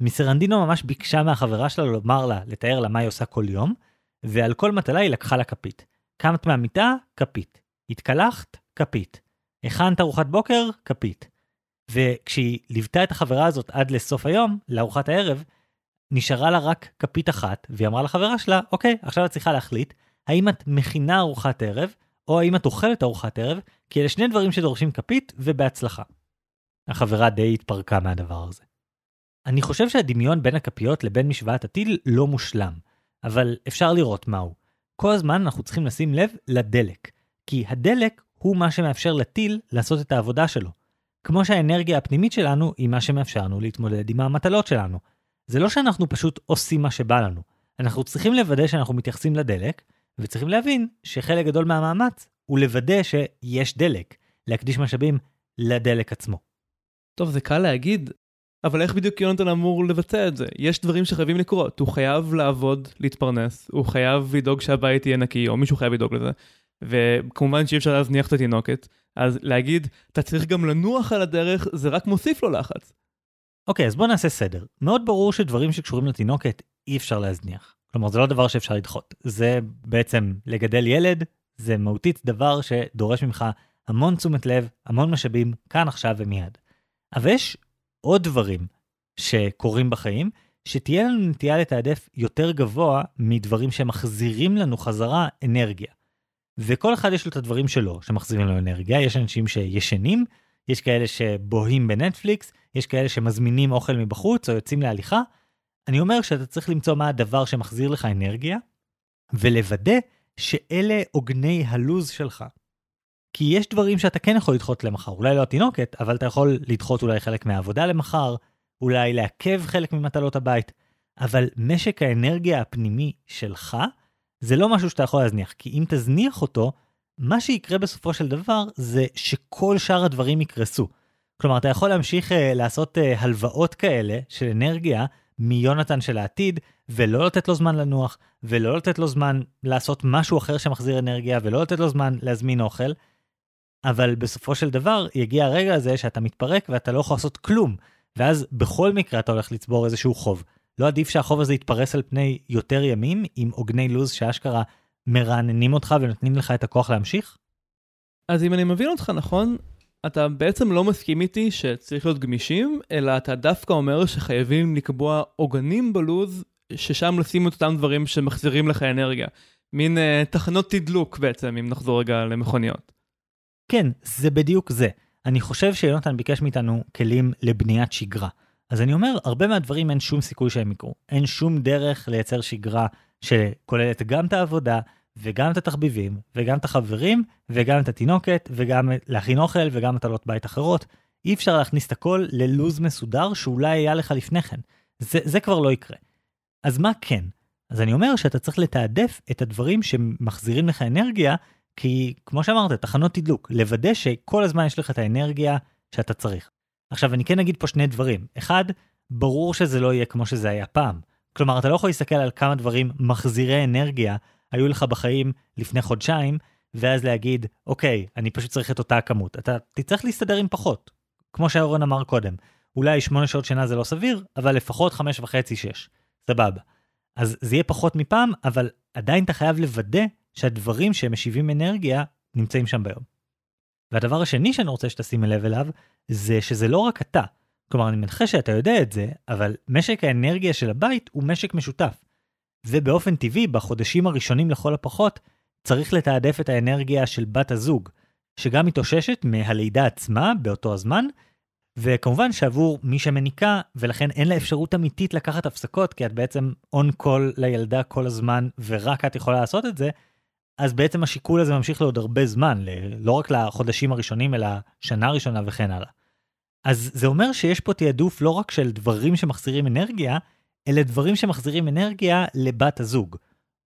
A: מיסרנדינו ממש ביקשה מהחברה שלה לומר לה, לתאר לה מה היא עושה כל יום, ועל כל מטלה היא לקחה לה כפית. קמת מהמיטה, כפית. התקלחת, כפית. הכנת ארוחת בוקר, כפית. וכשהיא ליוותה את החברה הזאת עד לסוף היום, לארוחת הערב, נשארה לה רק כפית אחת, והיא אמרה לחברה שלה, אוקיי, עכשיו את צריכה להחליט, האם את מכינה ארוחת ערב, או האם את אוכלת ארוחת ערב, כי אלה שני דברים שדורשים כפית, ובהצלחה. החברה די התפרקה מהדבר הזה. אני חושב שהדמיון בין הכפיות לבין משוואת הטיל לא מושלם, אבל אפשר לראות מהו. כל הזמן אנחנו צריכים לשים לב לדלק, כי הדלק הוא מה שמאפשר לטיל לעשות את העבודה שלו. כמו שהאנרגיה הפנימית שלנו היא מה שמאפשר לנו להתמודד עם המטלות שלנו. זה לא שאנחנו פשוט עושים מה שבא לנו, אנחנו צריכים לוודא שאנחנו מתייחסים לדלק, וצריכים להבין שחלק גדול מהמאמץ הוא לוודא שיש דלק, להקדיש משאבים לדלק עצמו.
B: טוב, זה קל להגיד, אבל איך בדיוק יונתן אמור לבצע את זה? יש דברים שחייבים לקרות, הוא חייב לעבוד, להתפרנס, הוא חייב לדאוג שהבית יהיה נקי, או מישהו חייב לדאוג לזה, וכמובן שאי אפשר להזניח את התינוקת, אז להגיד, אתה צריך גם לנוח על הדרך, זה רק מוסיף לו לחץ.
A: אוקיי, okay, אז בוא נעשה סדר. מאוד ברור שדברים שקשורים לתינוקת אי אפשר להזניח. כלומר, זה לא דבר שאפשר לדחות. זה בעצם לגדל ילד, זה מהותית דבר שדורש ממך המון תשומת לב, המון משאבים, כאן, עכשיו ומיד. אבל יש עוד דברים שקורים בחיים, שתהיה לנו נטייה לתעדף יותר גבוה מדברים שמחזירים לנו חזרה אנרגיה. וכל אחד יש לו את הדברים שלו שמחזירים לו אנרגיה, יש אנשים שישנים, יש כאלה שבוהים בנטפליקס, יש כאלה שמזמינים אוכל מבחוץ או יוצאים להליכה. אני אומר שאתה צריך למצוא מה הדבר שמחזיר לך אנרגיה, ולוודא שאלה עוגני הלוז שלך. כי יש דברים שאתה כן יכול לדחות למחר, אולי לא התינוקת, אבל אתה יכול לדחות אולי חלק מהעבודה למחר, אולי לעכב חלק ממטלות הבית, אבל משק האנרגיה הפנימי שלך, זה לא משהו שאתה יכול להזניח, כי אם תזניח אותו, מה שיקרה בסופו של דבר זה שכל שאר הדברים יקרסו. כלומר, אתה יכול להמשיך uh, לעשות uh, הלוואות כאלה של אנרגיה מיונתן של העתיד, ולא לתת לו זמן לנוח, ולא לתת לו זמן לעשות משהו אחר שמחזיר אנרגיה, ולא לתת לו זמן להזמין אוכל, אבל בסופו של דבר יגיע הרגע הזה שאתה מתפרק ואתה לא יכול לעשות כלום, ואז בכל מקרה אתה הולך לצבור איזשהו חוב. לא עדיף שהחוב הזה יתפרס על פני יותר ימים עם עוגני לוז שאשכרה מרעננים אותך ונותנים לך את הכוח להמשיך?
B: אז אם אני מבין אותך נכון, אתה בעצם לא מסכים איתי שצריך להיות גמישים, אלא אתה דווקא אומר שחייבים לקבוע עוגנים בלוז, ששם לשים את אותם דברים שמחזירים לך אנרגיה. מין uh, תחנות תדלוק בעצם, אם נחזור רגע למכוניות.
A: כן, זה בדיוק זה. אני חושב שיונתן ביקש מאיתנו כלים לבניית שגרה. אז אני אומר, הרבה מהדברים אין שום סיכוי שהם יקרו. אין שום דרך לייצר שגרה שכוללת גם את העבודה, וגם את התחביבים, וגם את החברים, וגם את התינוקת, וגם להכין אוכל, וגם מטלות בית אחרות. אי אפשר להכניס את הכל ללוז מסודר שאולי היה לך לפני כן. זה, זה כבר לא יקרה. אז מה כן? אז אני אומר שאתה צריך לתעדף את הדברים שמחזירים לך אנרגיה, כי כמו שאמרת, תחנות תדלוק, לוודא שכל הזמן יש לך את האנרגיה שאתה צריך. עכשיו, אני כן אגיד פה שני דברים. אחד, ברור שזה לא יהיה כמו שזה היה פעם. כלומר, אתה לא יכול להסתכל על כמה דברים מחזירי אנרגיה היו לך בחיים לפני חודשיים, ואז להגיד, אוקיי, אני פשוט צריך את אותה הכמות. אתה תצטרך להסתדר עם פחות. כמו שאורן אמר קודם, אולי שמונה שעות שינה זה לא סביר, אבל לפחות חמש וחצי, שש. סבבה. אז זה יהיה פחות מפעם, אבל עדיין אתה חייב לוודא שהדברים שמשיבים אנרגיה נמצאים שם ביום. והדבר השני שאני רוצה שתשימי לב אליו, זה שזה לא רק אתה. כלומר, אני מנחה שאתה יודע את זה, אבל משק האנרגיה של הבית הוא משק משותף. ובאופן טבעי, בחודשים הראשונים לכל הפחות, צריך לתעדף את האנרגיה של בת הזוג, שגם מתאוששת מהלידה עצמה באותו הזמן, וכמובן שעבור מי שמניקה, ולכן אין לה אפשרות אמיתית לקחת הפסקות, כי את בעצם און קול לילדה כל הזמן, ורק את יכולה לעשות את זה, אז בעצם השיקול הזה ממשיך לעוד הרבה זמן, לא רק לחודשים הראשונים, אלא שנה ראשונה וכן הלאה. אז זה אומר שיש פה תעדוף לא רק של דברים שמחזירים אנרגיה, אלה דברים שמחזירים אנרגיה לבת הזוג,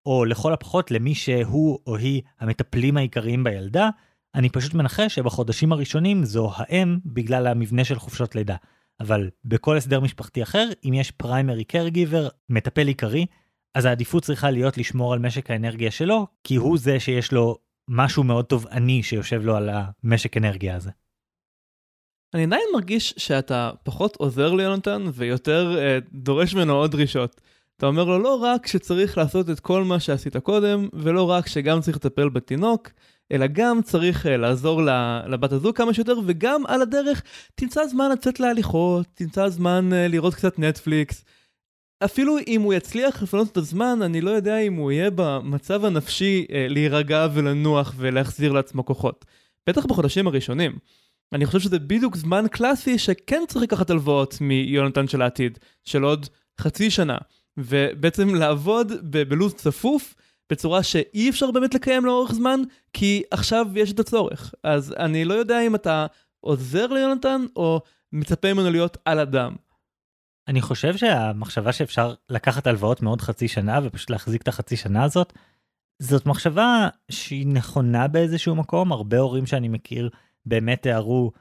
A: או לכל הפחות למי שהוא או היא המטפלים העיקריים בילדה, אני פשוט מנחש שבחודשים הראשונים זו האם בגלל המבנה של חופשות לידה. אבל בכל הסדר משפחתי אחר, אם יש פריימרי קרגיבר, מטפל עיקרי, אז העדיפות צריכה להיות לשמור על משק האנרגיה שלו, כי הוא זה שיש לו משהו מאוד תובעני שיושב לו על המשק אנרגיה הזה.
B: אני עדיין מרגיש שאתה פחות עוזר ליונתן ויותר אה, דורש ממנו עוד דרישות. אתה אומר לו לא רק שצריך לעשות את כל מה שעשית קודם, ולא רק שגם צריך לטפל בתינוק, אלא גם צריך uh, לעזור לבת הזוג כמה שיותר, וגם על הדרך תמצא זמן לצאת להליכות, תמצא זמן uh, לראות קצת נטפליקס. אפילו אם הוא יצליח לפנות את הזמן, אני לא יודע אם הוא יהיה במצב הנפשי uh, להירגע ולנוח ולהחזיר לעצמו כוחות. בטח בחודשים הראשונים. אני חושב שזה בדיוק זמן קלאסי שכן צריך לקחת הלוואות מיונתן של העתיד, של עוד חצי שנה, ובעצם לעבוד בלו"ז צפוף בצורה שאי אפשר באמת לקיים לאורך זמן, כי עכשיו יש את הצורך. אז אני לא יודע אם אתה עוזר ליונתן או מצפה ממנו להיות על אדם.
A: אני חושב שהמחשבה שאפשר לקחת הלוואות מעוד חצי שנה ופשוט להחזיק את החצי שנה הזאת, זאת מחשבה שהיא נכונה באיזשהו מקום. הרבה הורים שאני מכיר באמת תיארו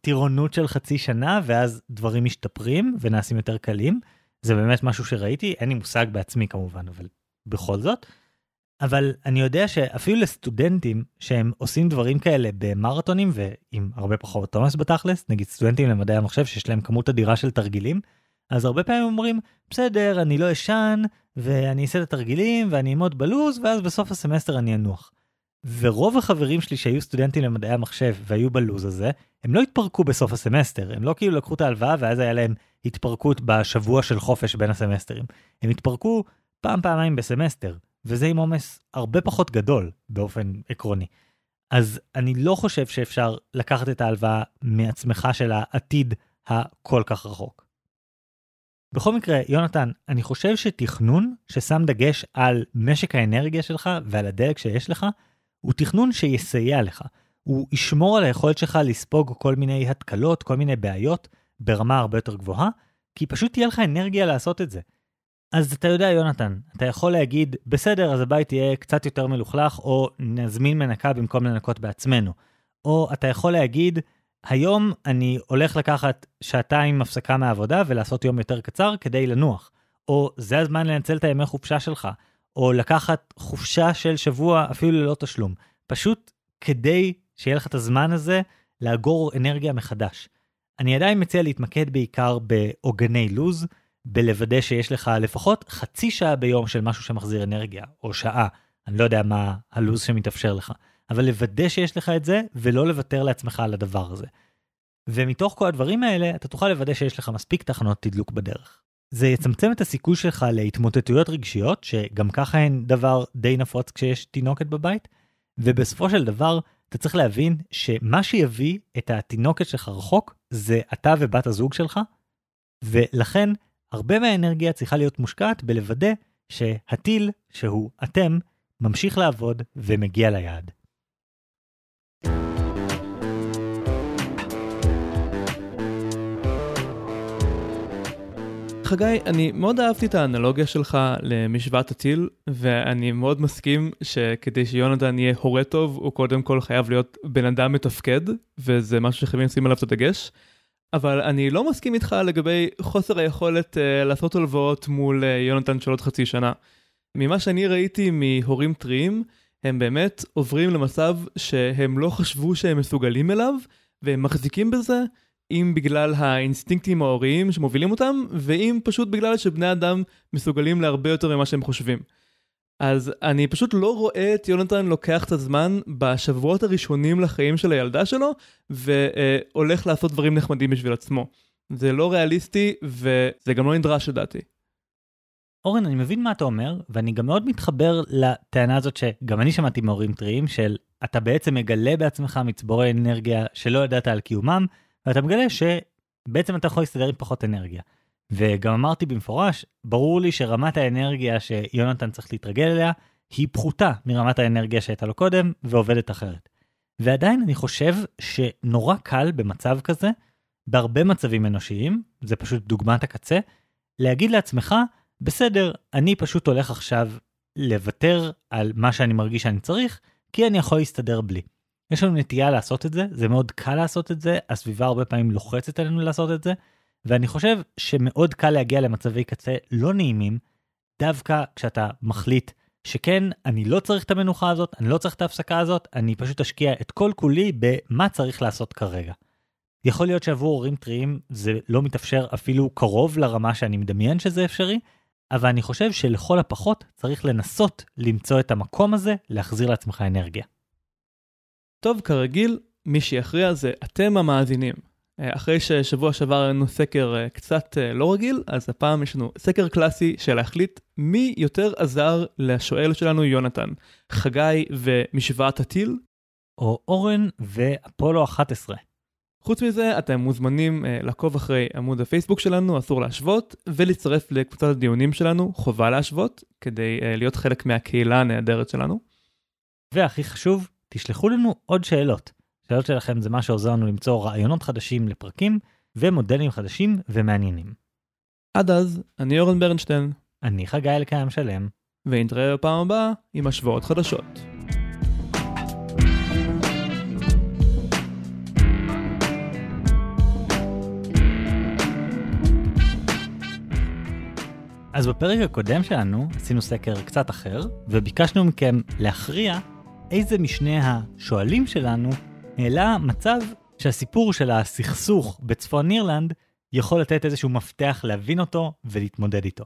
A: טירונות של חצי שנה ואז דברים משתפרים ונעשים יותר קלים. זה באמת משהו שראיתי, אין לי מושג בעצמי כמובן, אבל בכל זאת. אבל אני יודע שאפילו לסטודנטים שהם עושים דברים כאלה במרתונים ועם הרבה פחות תומס בתכלס, נגיד סטודנטים למדעי המחשב שיש להם כמות אדירה של תרגילים, אז הרבה פעמים אומרים, בסדר, אני לא אשן, ואני אעשה את התרגילים, ואני אעמוד בלוז, ואז בסוף הסמסטר אני אנוח. ורוב החברים שלי שהיו סטודנטים למדעי המחשב והיו בלוז הזה, הם לא התפרקו בסוף הסמסטר, הם לא כאילו לקחו את ההלוואה ואז היה להם התפרקות בשבוע של חופש בין הסמסטרים. הם התפרקו פעם פעמיים בסמסטר, וזה עם עומס הרבה פחות גדול באופן עקרוני. אז אני לא חושב שאפשר לקחת את ההלוואה מעצמך של העתיד הכל כך רחוק. בכל מקרה, יונתן, אני חושב שתכנון ששם דגש על משק האנרגיה שלך ועל הדלק שיש לך, הוא תכנון שיסייע לך. הוא ישמור על היכולת שלך לספוג כל מיני התקלות, כל מיני בעיות, ברמה הרבה יותר גבוהה, כי פשוט תהיה לך אנרגיה לעשות את זה. אז אתה יודע, יונתן, אתה יכול להגיד, בסדר, אז הבית יהיה קצת יותר מלוכלך, או נזמין מנקה במקום לנקות בעצמנו. או אתה יכול להגיד, היום אני הולך לקחת שעתיים הפסקה מהעבודה ולעשות יום יותר קצר כדי לנוח. או זה הזמן לנצל את הימי חופשה שלך. או לקחת חופשה של שבוע אפילו ללא תשלום. פשוט כדי שיהיה לך את הזמן הזה לאגור אנרגיה מחדש. אני עדיין מציע להתמקד בעיקר בעוגני לוז, בלוודא שיש לך לפחות חצי שעה ביום של משהו שמחזיר אנרגיה, או שעה, אני לא יודע מה הלו"ז שמתאפשר לך, אבל לוודא שיש לך את זה, ולא לוותר לעצמך על הדבר הזה. ומתוך כל הדברים האלה, אתה תוכל לוודא שיש לך מספיק תחנות תדלוק בדרך. זה יצמצם את הסיכוי שלך להתמוטטויות רגשיות, שגם ככה הן דבר די נפוץ כשיש תינוקת בבית, ובסופו של דבר, אתה צריך להבין שמה שיביא את התינוקת שלך רחוק, זה אתה ובת הזוג שלך, ולכן הרבה מהאנרגיה צריכה להיות מושקעת בלוודא שהטיל, שהוא אתם, ממשיך לעבוד ומגיע ליעד.
B: חגי, אני מאוד אהבתי את האנלוגיה שלך למשוואת הטיל, ואני מאוד מסכים שכדי שיונתן יהיה הורה טוב, הוא קודם כל חייב להיות בן אדם מתפקד, וזה משהו שחייבים לשים עליו את הדגש. אבל אני לא מסכים איתך לגבי חוסר היכולת uh, לעשות הלוואות מול uh, יונתן של עוד חצי שנה. ממה שאני ראיתי מהורים טריים, הם באמת עוברים למצב שהם לא חשבו שהם מסוגלים אליו, והם מחזיקים בזה, אם בגלל האינסטינקטים ההוריים שמובילים אותם, ואם פשוט בגלל שבני אדם מסוגלים להרבה יותר ממה שהם חושבים. אז אני פשוט לא רואה את יונתן לוקח את הזמן בשבועות הראשונים לחיים של הילדה שלו, והולך לעשות דברים נחמדים בשביל עצמו. זה לא ריאליסטי, וזה גם לא נדרש לדעתי.
A: אורן, אני מבין מה אתה אומר, ואני גם מאוד מתחבר לטענה הזאת שגם אני שמעתי מהורים טריים, של אתה בעצם מגלה בעצמך מצבורי אנרגיה שלא ידעת על קיומם, ואתה מגלה שבעצם אתה יכול להסתדר עם פחות אנרגיה. וגם אמרתי במפורש, ברור לי שרמת האנרגיה שיונתן צריך להתרגל אליה, היא פחותה מרמת האנרגיה שהייתה לו קודם, ועובדת אחרת. ועדיין אני חושב שנורא קל במצב כזה, בהרבה מצבים אנושיים, זה פשוט דוגמת הקצה, להגיד לעצמך, בסדר, אני פשוט הולך עכשיו לוותר על מה שאני מרגיש שאני צריך, כי אני יכול להסתדר בלי. יש לנו נטייה לעשות את זה, זה מאוד קל לעשות את זה, הסביבה הרבה פעמים לוחצת עלינו לעשות את זה, ואני חושב שמאוד קל להגיע למצבי קצה לא נעימים, דווקא כשאתה מחליט שכן, אני לא צריך את המנוחה הזאת, אני לא צריך את ההפסקה הזאת, אני פשוט אשקיע את כל כולי במה צריך לעשות כרגע. יכול להיות שעבור הורים טריים זה לא מתאפשר אפילו קרוב לרמה שאני מדמיין שזה אפשרי, אבל אני חושב שלכל הפחות צריך לנסות למצוא את המקום הזה להחזיר לעצמך אנרגיה.
B: טוב, כרגיל, מי שיכריע זה אתם המאזינים. אה, אחרי ששבוע שעבר היה לנו סקר אה, קצת אה, לא רגיל, אז הפעם יש לנו סקר קלאסי של להחליט מי יותר עזר לשואל שלנו יונתן, חגי ומשוואת הטיל,
A: או אורן ואפולו 11.
B: חוץ מזה, אתם מוזמנים לעקוב אחרי עמוד הפייסבוק שלנו, אסור להשוות, ולהצטרף לקבוצת הדיונים שלנו, חובה להשוות, כדי להיות חלק מהקהילה הנהדרת שלנו.
A: והכי חשוב, תשלחו לנו עוד שאלות. שאלות שלכם זה מה שעוזר לנו למצוא רעיונות חדשים לפרקים, ומודלים חדשים ומעניינים.
B: עד אז, אני אורן ברנשטיין.
A: אני חגי אלקיים שלם.
B: ונתראה בפעם הבאה עם השוואות חדשות.
A: אז בפרק הקודם שלנו עשינו סקר קצת אחר, וביקשנו מכם להכריע איזה משני השואלים שלנו העלה מצב שהסיפור של הסכסוך בצפון אירלנד יכול לתת איזשהו מפתח להבין אותו ולהתמודד איתו.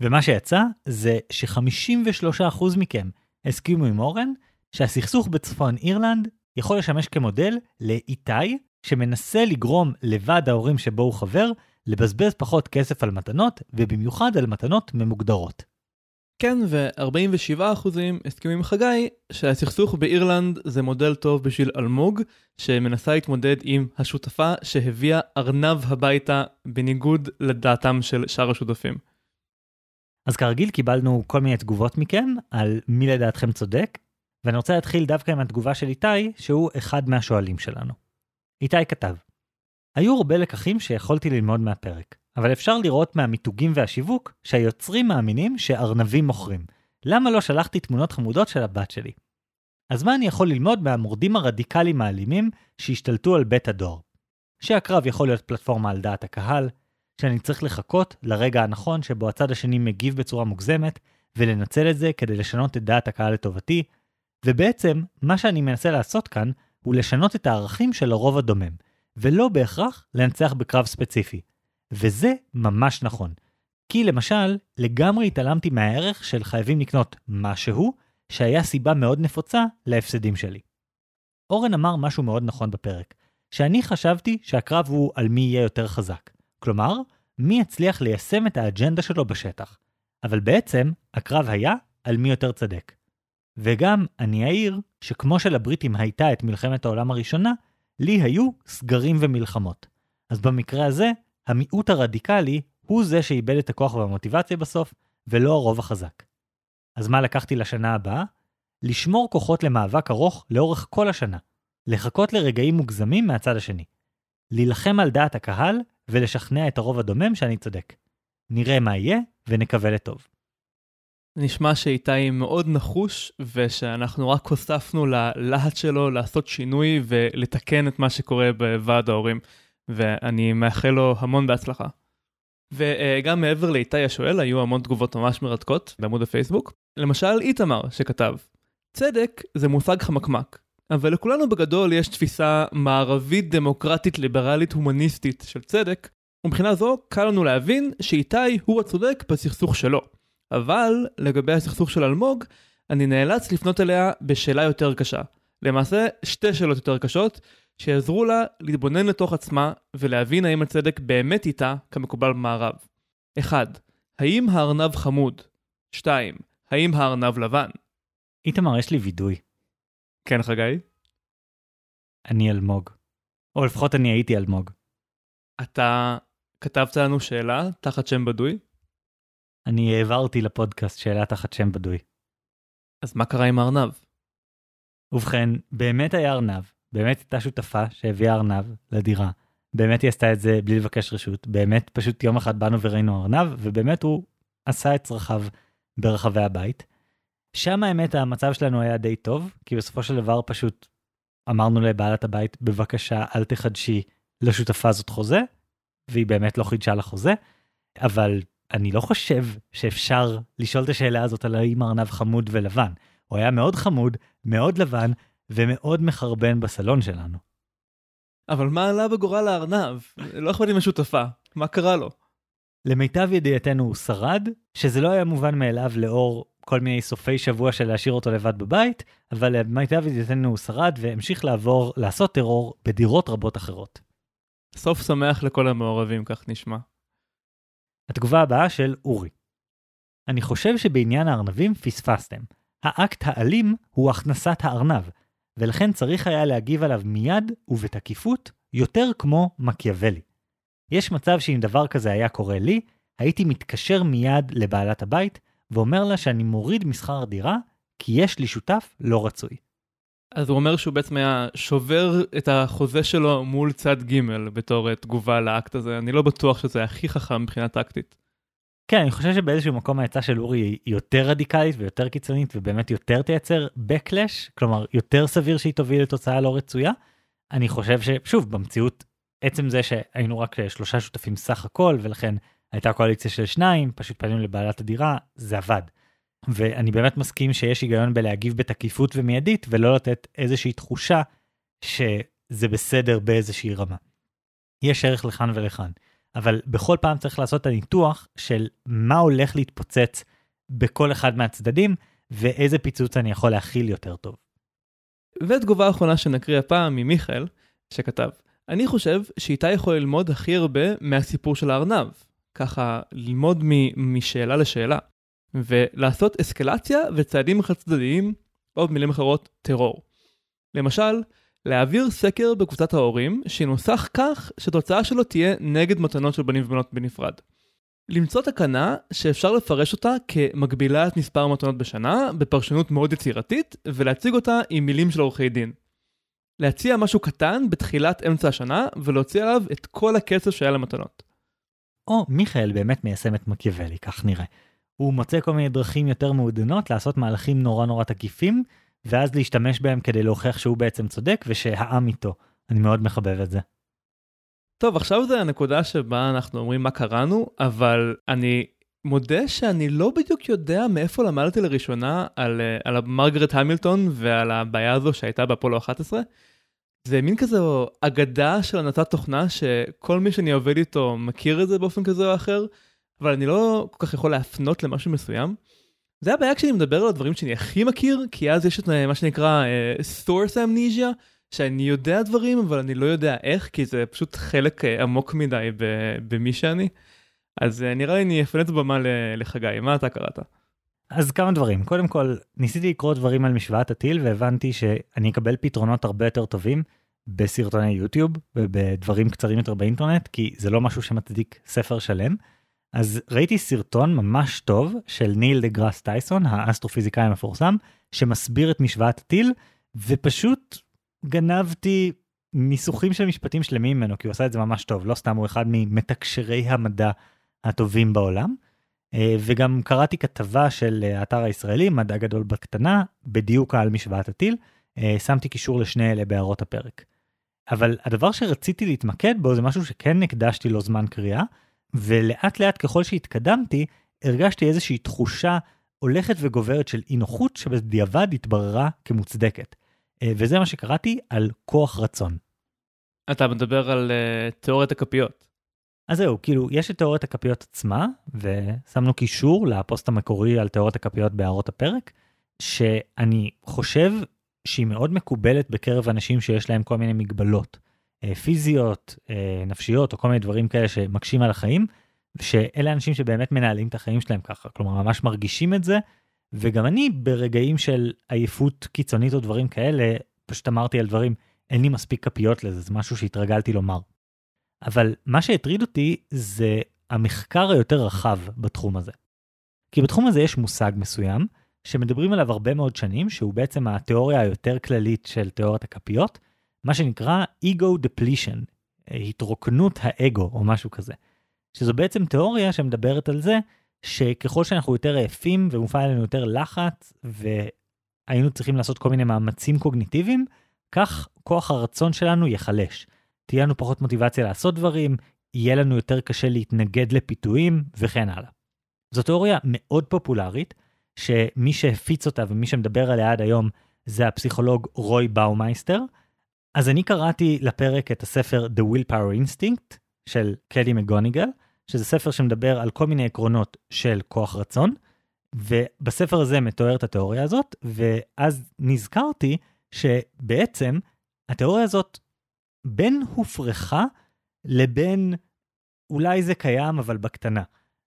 A: ומה שיצא זה ש-53% מכם הסכימו עם אורן שהסכסוך בצפון אירלנד יכול לשמש כמודל לאיתי שמנסה לגרום לוועד ההורים שבו הוא חבר לבזבז פחות כסף על מתנות, ובמיוחד על מתנות ממוגדרות.
B: כן, ו-47% הסכימים עם חגי שהסכסוך באירלנד זה מודל טוב בשביל אלמוג, שמנסה להתמודד עם השותפה שהביאה ארנב הביתה בניגוד לדעתם של שאר השותפים.
A: אז כרגיל קיבלנו כל מיני תגובות מכם על מי לדעתכם צודק, ואני רוצה להתחיל דווקא עם התגובה של איתי, שהוא אחד מהשואלים שלנו. איתי כתב, היו הרבה לקחים שיכולתי ללמוד מהפרק, אבל אפשר לראות מהמיתוגים והשיווק שהיוצרים מאמינים שארנבים מוכרים. למה לא שלחתי תמונות חמודות של הבת שלי? אז מה אני יכול ללמוד מהמורדים הרדיקליים האלימים שהשתלטו על בית הדואר? שהקרב יכול להיות פלטפורמה על דעת הקהל, שאני צריך לחכות לרגע הנכון שבו הצד השני מגיב בצורה מוגזמת, ולנצל את זה כדי לשנות את דעת הקהל לטובתי, ובעצם, מה שאני מנסה לעשות כאן, הוא לשנות את הערכים של הרוב הדומם, ולא בהכרח לנצח בקרב ספציפי. וזה ממש נכון. כי למשל, לגמרי התעלמתי מהערך של חייבים לקנות משהו, שהיה סיבה מאוד נפוצה להפסדים שלי. אורן אמר משהו מאוד נכון בפרק, שאני חשבתי שהקרב הוא על מי יהיה יותר חזק. כלומר, מי יצליח ליישם את האג'נדה שלו בשטח. אבל בעצם, הקרב היה על מי יותר צדק. וגם, אני אעיר, שכמו שלבריטים הייתה את מלחמת העולם הראשונה, לי היו סגרים ומלחמות. אז במקרה הזה, המיעוט הרדיקלי הוא זה שאיבד את הכוח והמוטיבציה בסוף, ולא הרוב החזק. אז מה לקחתי לשנה הבאה? לשמור כוחות למאבק ארוך לאורך כל השנה. לחכות לרגעים מוגזמים מהצד השני. להילחם על דעת הקהל ולשכנע את הרוב הדומם שאני צודק. נראה מה יהיה ונקווה לטוב.
B: נשמע שאיתי מאוד נחוש ושאנחנו רק הוספנו ללהט שלו לעשות שינוי ולתקן את מה שקורה בוועד ההורים ואני מאחל לו המון בהצלחה. וגם מעבר לאיתי השואל היו המון תגובות ממש מרתקות בעמוד הפייסבוק. למשל איתמר שכתב צדק זה מושג חמקמק אבל לכולנו בגדול יש תפיסה מערבית דמוקרטית ליברלית הומניסטית של צדק ומבחינה זו קל לנו להבין שאיתי הוא הצודק בסכסוך שלו. אבל לגבי הסכסוך של אלמוג, אני נאלץ לפנות אליה בשאלה יותר קשה. למעשה, שתי שאלות יותר קשות, שיעזרו לה להתבונן לתוך עצמה ולהבין האם הצדק באמת איתה כמקובל במערב. 1. האם הארנב חמוד? 2. האם הארנב לבן?
A: איתמר, יש לי וידוי.
B: כן, חגי?
A: אני אלמוג. או לפחות אני הייתי אלמוג.
B: אתה כתבת לנו שאלה תחת שם בדוי?
A: אני העברתי לפודקאסט שאלה תחת שם בדוי.
B: אז מה קרה עם הארנב?
A: ובכן, באמת היה ארנב, באמת הייתה שותפה שהביאה ארנב לדירה. באמת היא עשתה את זה בלי לבקש רשות, באמת פשוט יום אחד באנו וראינו ארנב, ובאמת הוא עשה את צרכיו ברחבי הבית. שם האמת המצב שלנו היה די טוב, כי בסופו של דבר פשוט אמרנו לבעלת הבית, בבקשה אל תחדשי לשותפה הזאת חוזה, והיא באמת לא חידשה לחוזה, אבל אני לא חושב שאפשר לשאול את השאלה הזאת על האם ארנב חמוד ולבן. הוא היה מאוד חמוד, מאוד לבן, ומאוד מחרבן בסלון שלנו.
B: אבל מה עלה בגורל הארנב? לא אכפת לי מהשותפה, מה קרה לו?
A: למיטב ידיעתנו הוא שרד, שזה לא היה מובן מאליו לאור כל מיני סופי שבוע של להשאיר אותו לבד בבית, אבל למיטב ידיעתנו הוא שרד והמשיך לעבור, לעשות טרור בדירות רבות אחרות.
B: סוף שמח לכל המעורבים, כך נשמע.
A: התגובה הבאה של אורי. אני חושב שבעניין הארנבים פספסתם. האקט האלים הוא הכנסת הארנב, ולכן צריך היה להגיב עליו מיד ובתקיפות יותר כמו מקיאוולי. יש מצב שאם דבר כזה היה קורה לי, הייתי מתקשר מיד לבעלת הבית ואומר לה שאני מוריד משכר דירה כי יש לי שותף לא רצוי.
B: אז הוא אומר שהוא בעצם היה שובר את החוזה שלו מול צד ג' בתור תגובה לאקט הזה, אני לא בטוח שזה הכי חכם מבחינה טקטית.
A: כן, אני חושב שבאיזשהו מקום העצה של אורי היא יותר רדיקלית ויותר קיצונית ובאמת יותר תייצר backlash, כלומר יותר סביר שהיא תוביל לתוצאה לא רצויה. אני חושב ששוב, במציאות, עצם זה שהיינו רק שלושה שותפים סך הכל ולכן הייתה קואליציה של שניים, פשוט פנינו לבעלת הדירה, זה עבד. ואני באמת מסכים שיש היגיון בלהגיב בתקיפות ומיידית ולא לתת איזושהי תחושה שזה בסדר באיזושהי רמה. יש ערך לכאן ולכאן, אבל בכל פעם צריך לעשות את הניתוח של מה הולך להתפוצץ בכל אחד מהצדדים ואיזה פיצוץ אני יכול להכיל יותר טוב.
B: ותגובה אחרונה שנקריא הפעם ממיכאל, שכתב, אני חושב שאיתה יכול ללמוד הכי הרבה מהסיפור של הארנב. ככה ללמוד משאלה לשאלה. ולעשות אסקלציה וצעדים חד צדדיים, או במילים אחרות, טרור. למשל, להעביר סקר בקבוצת ההורים שינוסח כך שתוצאה שלו תהיה נגד מתנות של בנים ובנות בנפרד. למצוא תקנה שאפשר לפרש אותה כמגבילה את מספר המתנות בשנה בפרשנות מאוד יצירתית ולהציג אותה עם מילים של עורכי דין. להציע משהו קטן בתחילת אמצע השנה ולהוציא עליו את כל הכסף שהיה למתנות.
A: או מיכאל באמת מיישם את מקיאוולי, כך נראה. הוא מוצא כל מיני דרכים יותר מעודנות לעשות מהלכים נורא נורא תקיפים, ואז להשתמש בהם כדי להוכיח שהוא בעצם צודק ושהעם איתו. אני מאוד מחבב את זה.
B: טוב, עכשיו זה הנקודה שבה אנחנו אומרים מה קראנו, אבל אני מודה שאני לא בדיוק יודע מאיפה למדתי לראשונה על, אה, על מרגרט המילטון ועל הבעיה הזו שהייתה באפולו 11. זה מין כזה אגדה של הנתת תוכנה שכל מי שאני עובד איתו מכיר את זה באופן כזה או אחר, אבל אני לא כל כך יכול להפנות למשהו מסוים. זה הבעיה כשאני מדבר על הדברים שאני הכי מכיר, כי אז יש את מה שנקרא uh, source amnesia, שאני יודע דברים, אבל אני לא יודע איך, כי זה פשוט חלק אה, עמוק מדי במי שאני. אז אה, נראה לי אני אפנה את הבמה לחגי, מה אתה קראת?
A: אז כמה דברים. קודם כל, ניסיתי לקרוא דברים על משוואת הטיל והבנתי שאני אקבל פתרונות הרבה יותר טובים בסרטוני יוטיוב ובדברים קצרים יותר באינטרנט, כי זה לא משהו שמצדיק ספר שלם. אז ראיתי סרטון ממש טוב של ניל דה גראס טייסון, האסטרופיזיקאי המפורסם, שמסביר את משוואת הטיל, ופשוט גנבתי ניסוחים של משפטים שלמים ממנו, כי הוא עשה את זה ממש טוב, לא סתם הוא אחד ממתקשרי המדע הטובים בעולם. אה, וגם קראתי כתבה של אה, האתר הישראלי, מדע גדול בקטנה, בדיוק על משוואת הטיל. אה, שמתי קישור לשני אלה בהערות הפרק. אבל הדבר שרציתי להתמקד בו זה משהו שכן הקדשתי לו זמן קריאה, ולאט לאט ככל שהתקדמתי, הרגשתי איזושהי תחושה הולכת וגוברת של אי נוחות שבדיעבד התבררה כמוצדקת. וזה מה שקראתי על כוח רצון.
B: אתה מדבר על uh, תיאוריית הכפיות.
A: אז זהו, כאילו, יש את תיאוריית הכפיות עצמה, ושמנו קישור לפוסט המקורי על תיאוריית הכפיות בהערות הפרק, שאני חושב שהיא מאוד מקובלת בקרב אנשים שיש להם כל מיני מגבלות אה, פיזיות, אה, נפשיות, או כל מיני דברים כאלה שמקשים על החיים, שאלה אנשים שבאמת מנהלים את החיים שלהם ככה, כלומר, ממש מרגישים את זה, וגם אני ברגעים של עייפות קיצונית או דברים כאלה, פשוט אמרתי על דברים, אין לי מספיק כפיות לזה, זה משהו שהתרגלתי לומר. אבל מה שהטריד אותי זה המחקר היותר רחב בתחום הזה. כי בתחום הזה יש מושג מסוים, שמדברים עליו הרבה מאוד שנים, שהוא בעצם התיאוריה היותר כללית של תיאוריית הכפיות, מה שנקרא ego depletion, התרוקנות האגו או משהו כזה. שזו בעצם תיאוריה שמדברת על זה שככל שאנחנו יותר עייפים ומופעל עלינו יותר לחץ והיינו צריכים לעשות כל מיני מאמצים קוגניטיביים, כך כוח הרצון שלנו ייחלש. תהיה לנו פחות מוטיבציה לעשות דברים, יהיה לנו יותר קשה להתנגד לפיתויים וכן הלאה. זו תיאוריה מאוד פופולרית, שמי שהפיץ אותה ומי שמדבר עליה עד היום זה הפסיכולוג רוי באומייסטר. אז אני קראתי לפרק את הספר The Willpower Instinct של קלי מגוניגל, שזה ספר שמדבר על כל מיני עקרונות של כוח רצון, ובספר הזה מתוארת התיאוריה הזאת, ואז נזכרתי שבעצם התיאוריה הזאת בין הופרכה לבין אולי זה קיים אבל בקטנה.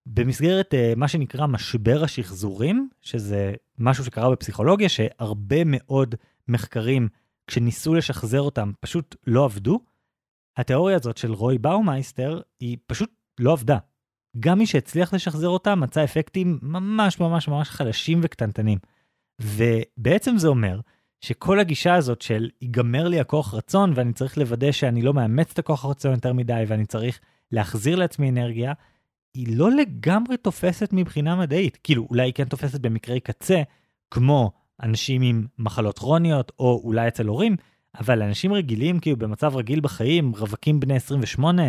A: במסגרת uh, מה שנקרא משבר השחזורים, שזה משהו שקרה בפסיכולוגיה, שהרבה מאוד מחקרים, כשניסו לשחזר אותם, פשוט לא עבדו. התיאוריה הזאת של רוי באומייסטר היא פשוט לא עבדה. גם מי שהצליח לשחזר אותה מצא אפקטים ממש ממש ממש חלשים וקטנטנים. ובעצם זה אומר שכל הגישה הזאת של ייגמר לי הכוח רצון ואני צריך לוודא שאני לא מאמץ את הכוח הרצון יותר מדי ואני צריך להחזיר לעצמי אנרגיה, היא לא לגמרי תופסת מבחינה מדעית. כאילו, אולי היא כן תופסת במקרי קצה, כמו אנשים עם מחלות כרוניות, או אולי אצל הורים, אבל אנשים רגילים, כאילו במצב רגיל בחיים, רווקים בני 28,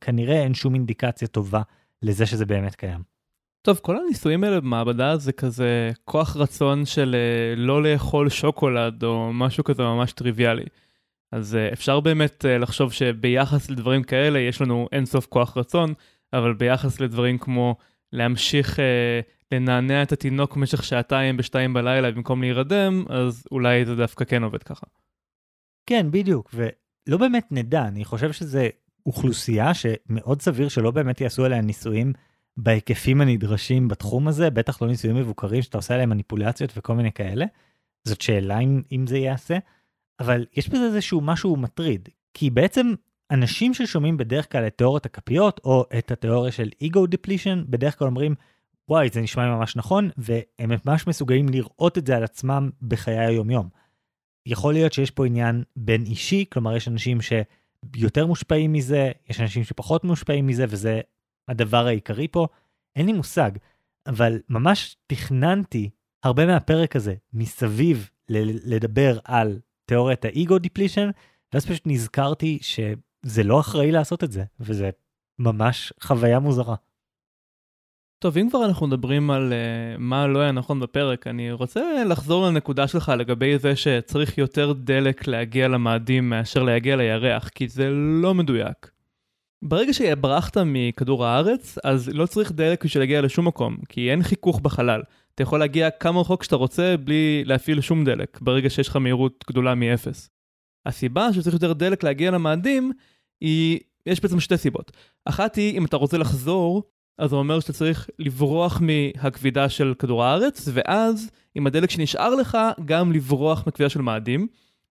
A: כנראה אין שום אינדיקציה טובה לזה שזה באמת קיים.
B: טוב, כל הניסויים האלה במעבדה זה כזה כוח רצון של uh, לא לאכול שוקולד או משהו כזה ממש טריוויאלי. אז uh, אפשר באמת uh, לחשוב שביחס לדברים כאלה יש לנו אינסוף כוח רצון, אבל ביחס לדברים כמו להמשיך לנענע את התינוק במשך שעתיים בשתיים בלילה במקום להירדם, אז אולי זה דווקא כן עובד ככה.
A: כן, בדיוק, ולא באמת נדע, אני חושב שזה אוכלוסייה שמאוד סביר שלא באמת יעשו עליה ניסויים. בהיקפים הנדרשים בתחום הזה, בטח לא ניסויים מבוקרים שאתה עושה עליהם מניפולציות וכל מיני כאלה. זאת שאלה אם, אם זה ייעשה, אבל יש בזה איזשהו משהו מטריד, כי בעצם אנשים ששומעים בדרך כלל את תיאוריית הכפיות, או את התיאוריה של ego depletion, בדרך כלל אומרים, וואי, זה נשמע לי ממש נכון, והם ממש מסוגלים לראות את זה על עצמם בחיי היומיום. יכול להיות שיש פה עניין בין אישי, כלומר יש אנשים שיותר מושפעים מזה, יש אנשים שפחות מושפעים מזה, וזה הדבר העיקרי פה? אין לי מושג, אבל ממש תכננתי הרבה מהפרק הזה מסביב לדבר על תיאוריית ה ego depletion, ואז פשוט נזכרתי שזה לא אחראי לעשות את זה, וזה ממש חוויה מוזרה.
B: טוב, אם כבר אנחנו מדברים על אה, מה לא היה נכון בפרק, אני רוצה לחזור לנקודה שלך לגבי זה שצריך יותר דלק להגיע למאדים מאשר להגיע לירח, כי זה לא מדויק. ברגע שברחת מכדור הארץ, אז לא צריך דלק בשביל להגיע לשום מקום, כי אין חיכוך בחלל. אתה יכול להגיע כמה רחוק שאתה רוצה בלי להפעיל שום דלק, ברגע שיש לך מהירות גדולה מאפס. הסיבה שצריך יותר דלק להגיע למאדים היא, יש בעצם שתי סיבות. אחת היא, אם אתה רוצה לחזור, אז זה אומר שאתה צריך לברוח מהכבידה של כדור הארץ, ואז עם הדלק שנשאר לך, גם לברוח מכבידה של מאדים.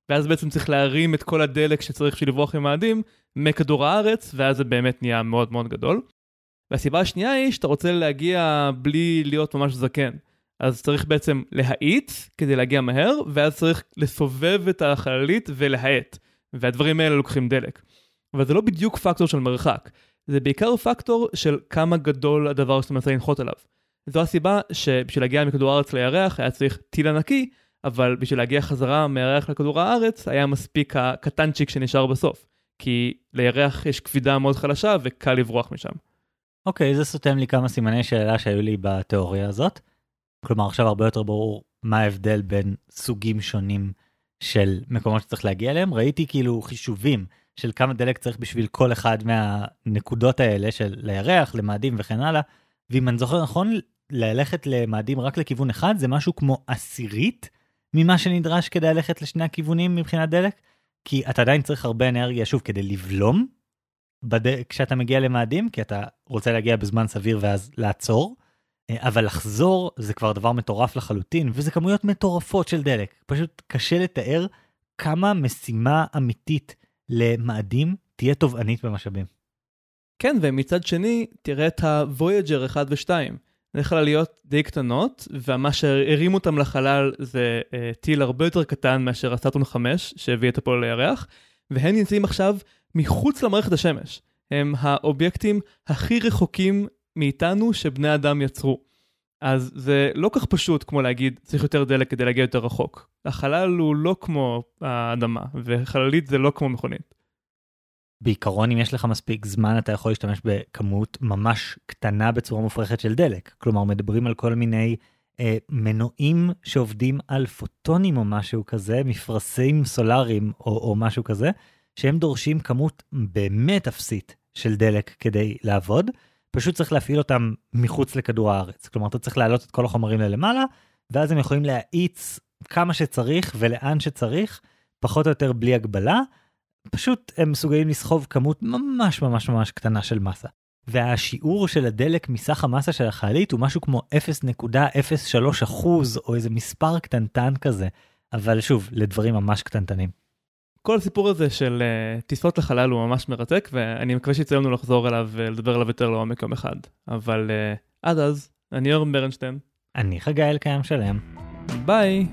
B: ואז בעצם צריך להרים את כל הדלק שצריך בשביל לברוח ממאדים מכדור הארץ, ואז זה באמת נהיה מאוד מאוד גדול. והסיבה השנייה היא שאתה רוצה להגיע בלי להיות ממש זקן. אז צריך בעצם להאיץ כדי להגיע מהר, ואז צריך לסובב את החללית ולהאט. והדברים האלה לוקחים דלק. אבל זה לא בדיוק פקטור של מרחק, זה בעיקר פקטור של כמה גדול הדבר שאתה מנסה לנחות עליו. זו הסיבה שבשביל להגיע מכדור הארץ לירח היה צריך טיל ענקי, אבל בשביל להגיע חזרה מהירח לכדור הארץ היה מספיק הקטנצ'יק שנשאר בסוף. כי לירח יש כבידה מאוד חלשה וקל לברוח משם.
A: אוקיי, okay, זה סותם לי כמה סימני שאלה שהיו לי בתיאוריה הזאת. כלומר, עכשיו הרבה יותר ברור מה ההבדל בין סוגים שונים של מקומות שצריך להגיע אליהם. ראיתי כאילו חישובים של כמה דלק צריך בשביל כל אחד מהנקודות האלה של לירח, למאדים וכן הלאה. ואם אני זוכר נכון, ללכת למאדים רק לכיוון אחד זה משהו כמו עשירית ממה שנדרש כדי ללכת לשני הכיוונים מבחינת דלק. כי אתה עדיין צריך הרבה אנרגיה, שוב, כדי לבלום בד... כשאתה מגיע למאדים, כי אתה רוצה להגיע בזמן סביר ואז לעצור. אה, אבל לחזור זה כבר דבר מטורף לחלוטין, וזה כמויות מטורפות של דלק. פשוט קשה לתאר כמה משימה אמיתית למאדים תהיה תובענית במשאבים.
B: כן, ומצד שני, תראה את ה-Voyager 1 ו-2. זה חלליות די קטנות, ומה שהרים אותם לחלל זה uh, טיל הרבה יותר קטן מאשר הסאטון 5, שהביא את הפועל לירח, והם נמצאים עכשיו מחוץ למערכת השמש. הם האובייקטים הכי רחוקים מאיתנו שבני אדם יצרו. אז זה לא כך פשוט כמו להגיד צריך יותר דלק כדי להגיע יותר רחוק. החלל הוא לא כמו האדמה, וחללית זה לא כמו מכונית.
A: בעיקרון אם יש לך מספיק זמן אתה יכול להשתמש בכמות ממש קטנה בצורה מופרכת של דלק. כלומר מדברים על כל מיני אה, מנועים שעובדים על פוטונים או משהו כזה, מפרסים סולאריים או, או משהו כזה, שהם דורשים כמות באמת אפסית של דלק כדי לעבוד. פשוט צריך להפעיל אותם מחוץ לכדור הארץ. כלומר, אתה צריך להעלות את כל החומרים ללמעלה, ואז הם יכולים להאיץ כמה שצריך ולאן שצריך, פחות או יותר בלי הגבלה. פשוט הם מסוגלים לסחוב כמות ממש ממש ממש קטנה של מסה. והשיעור של הדלק מסך המסה של החללית הוא משהו כמו 0.03 אחוז או איזה מספר קטנטן כזה, אבל שוב, לדברים ממש קטנטנים.
B: כל הסיפור הזה של uh, טיסות לחלל הוא ממש מרתק, ואני מקווה שיצא לנו לחזור אליו ולדבר עליו יותר לעומק יום אחד. אבל uh, עד אז, אני אורן ברנשטיין.
A: אני חגי אלקיים שלם.
B: ביי.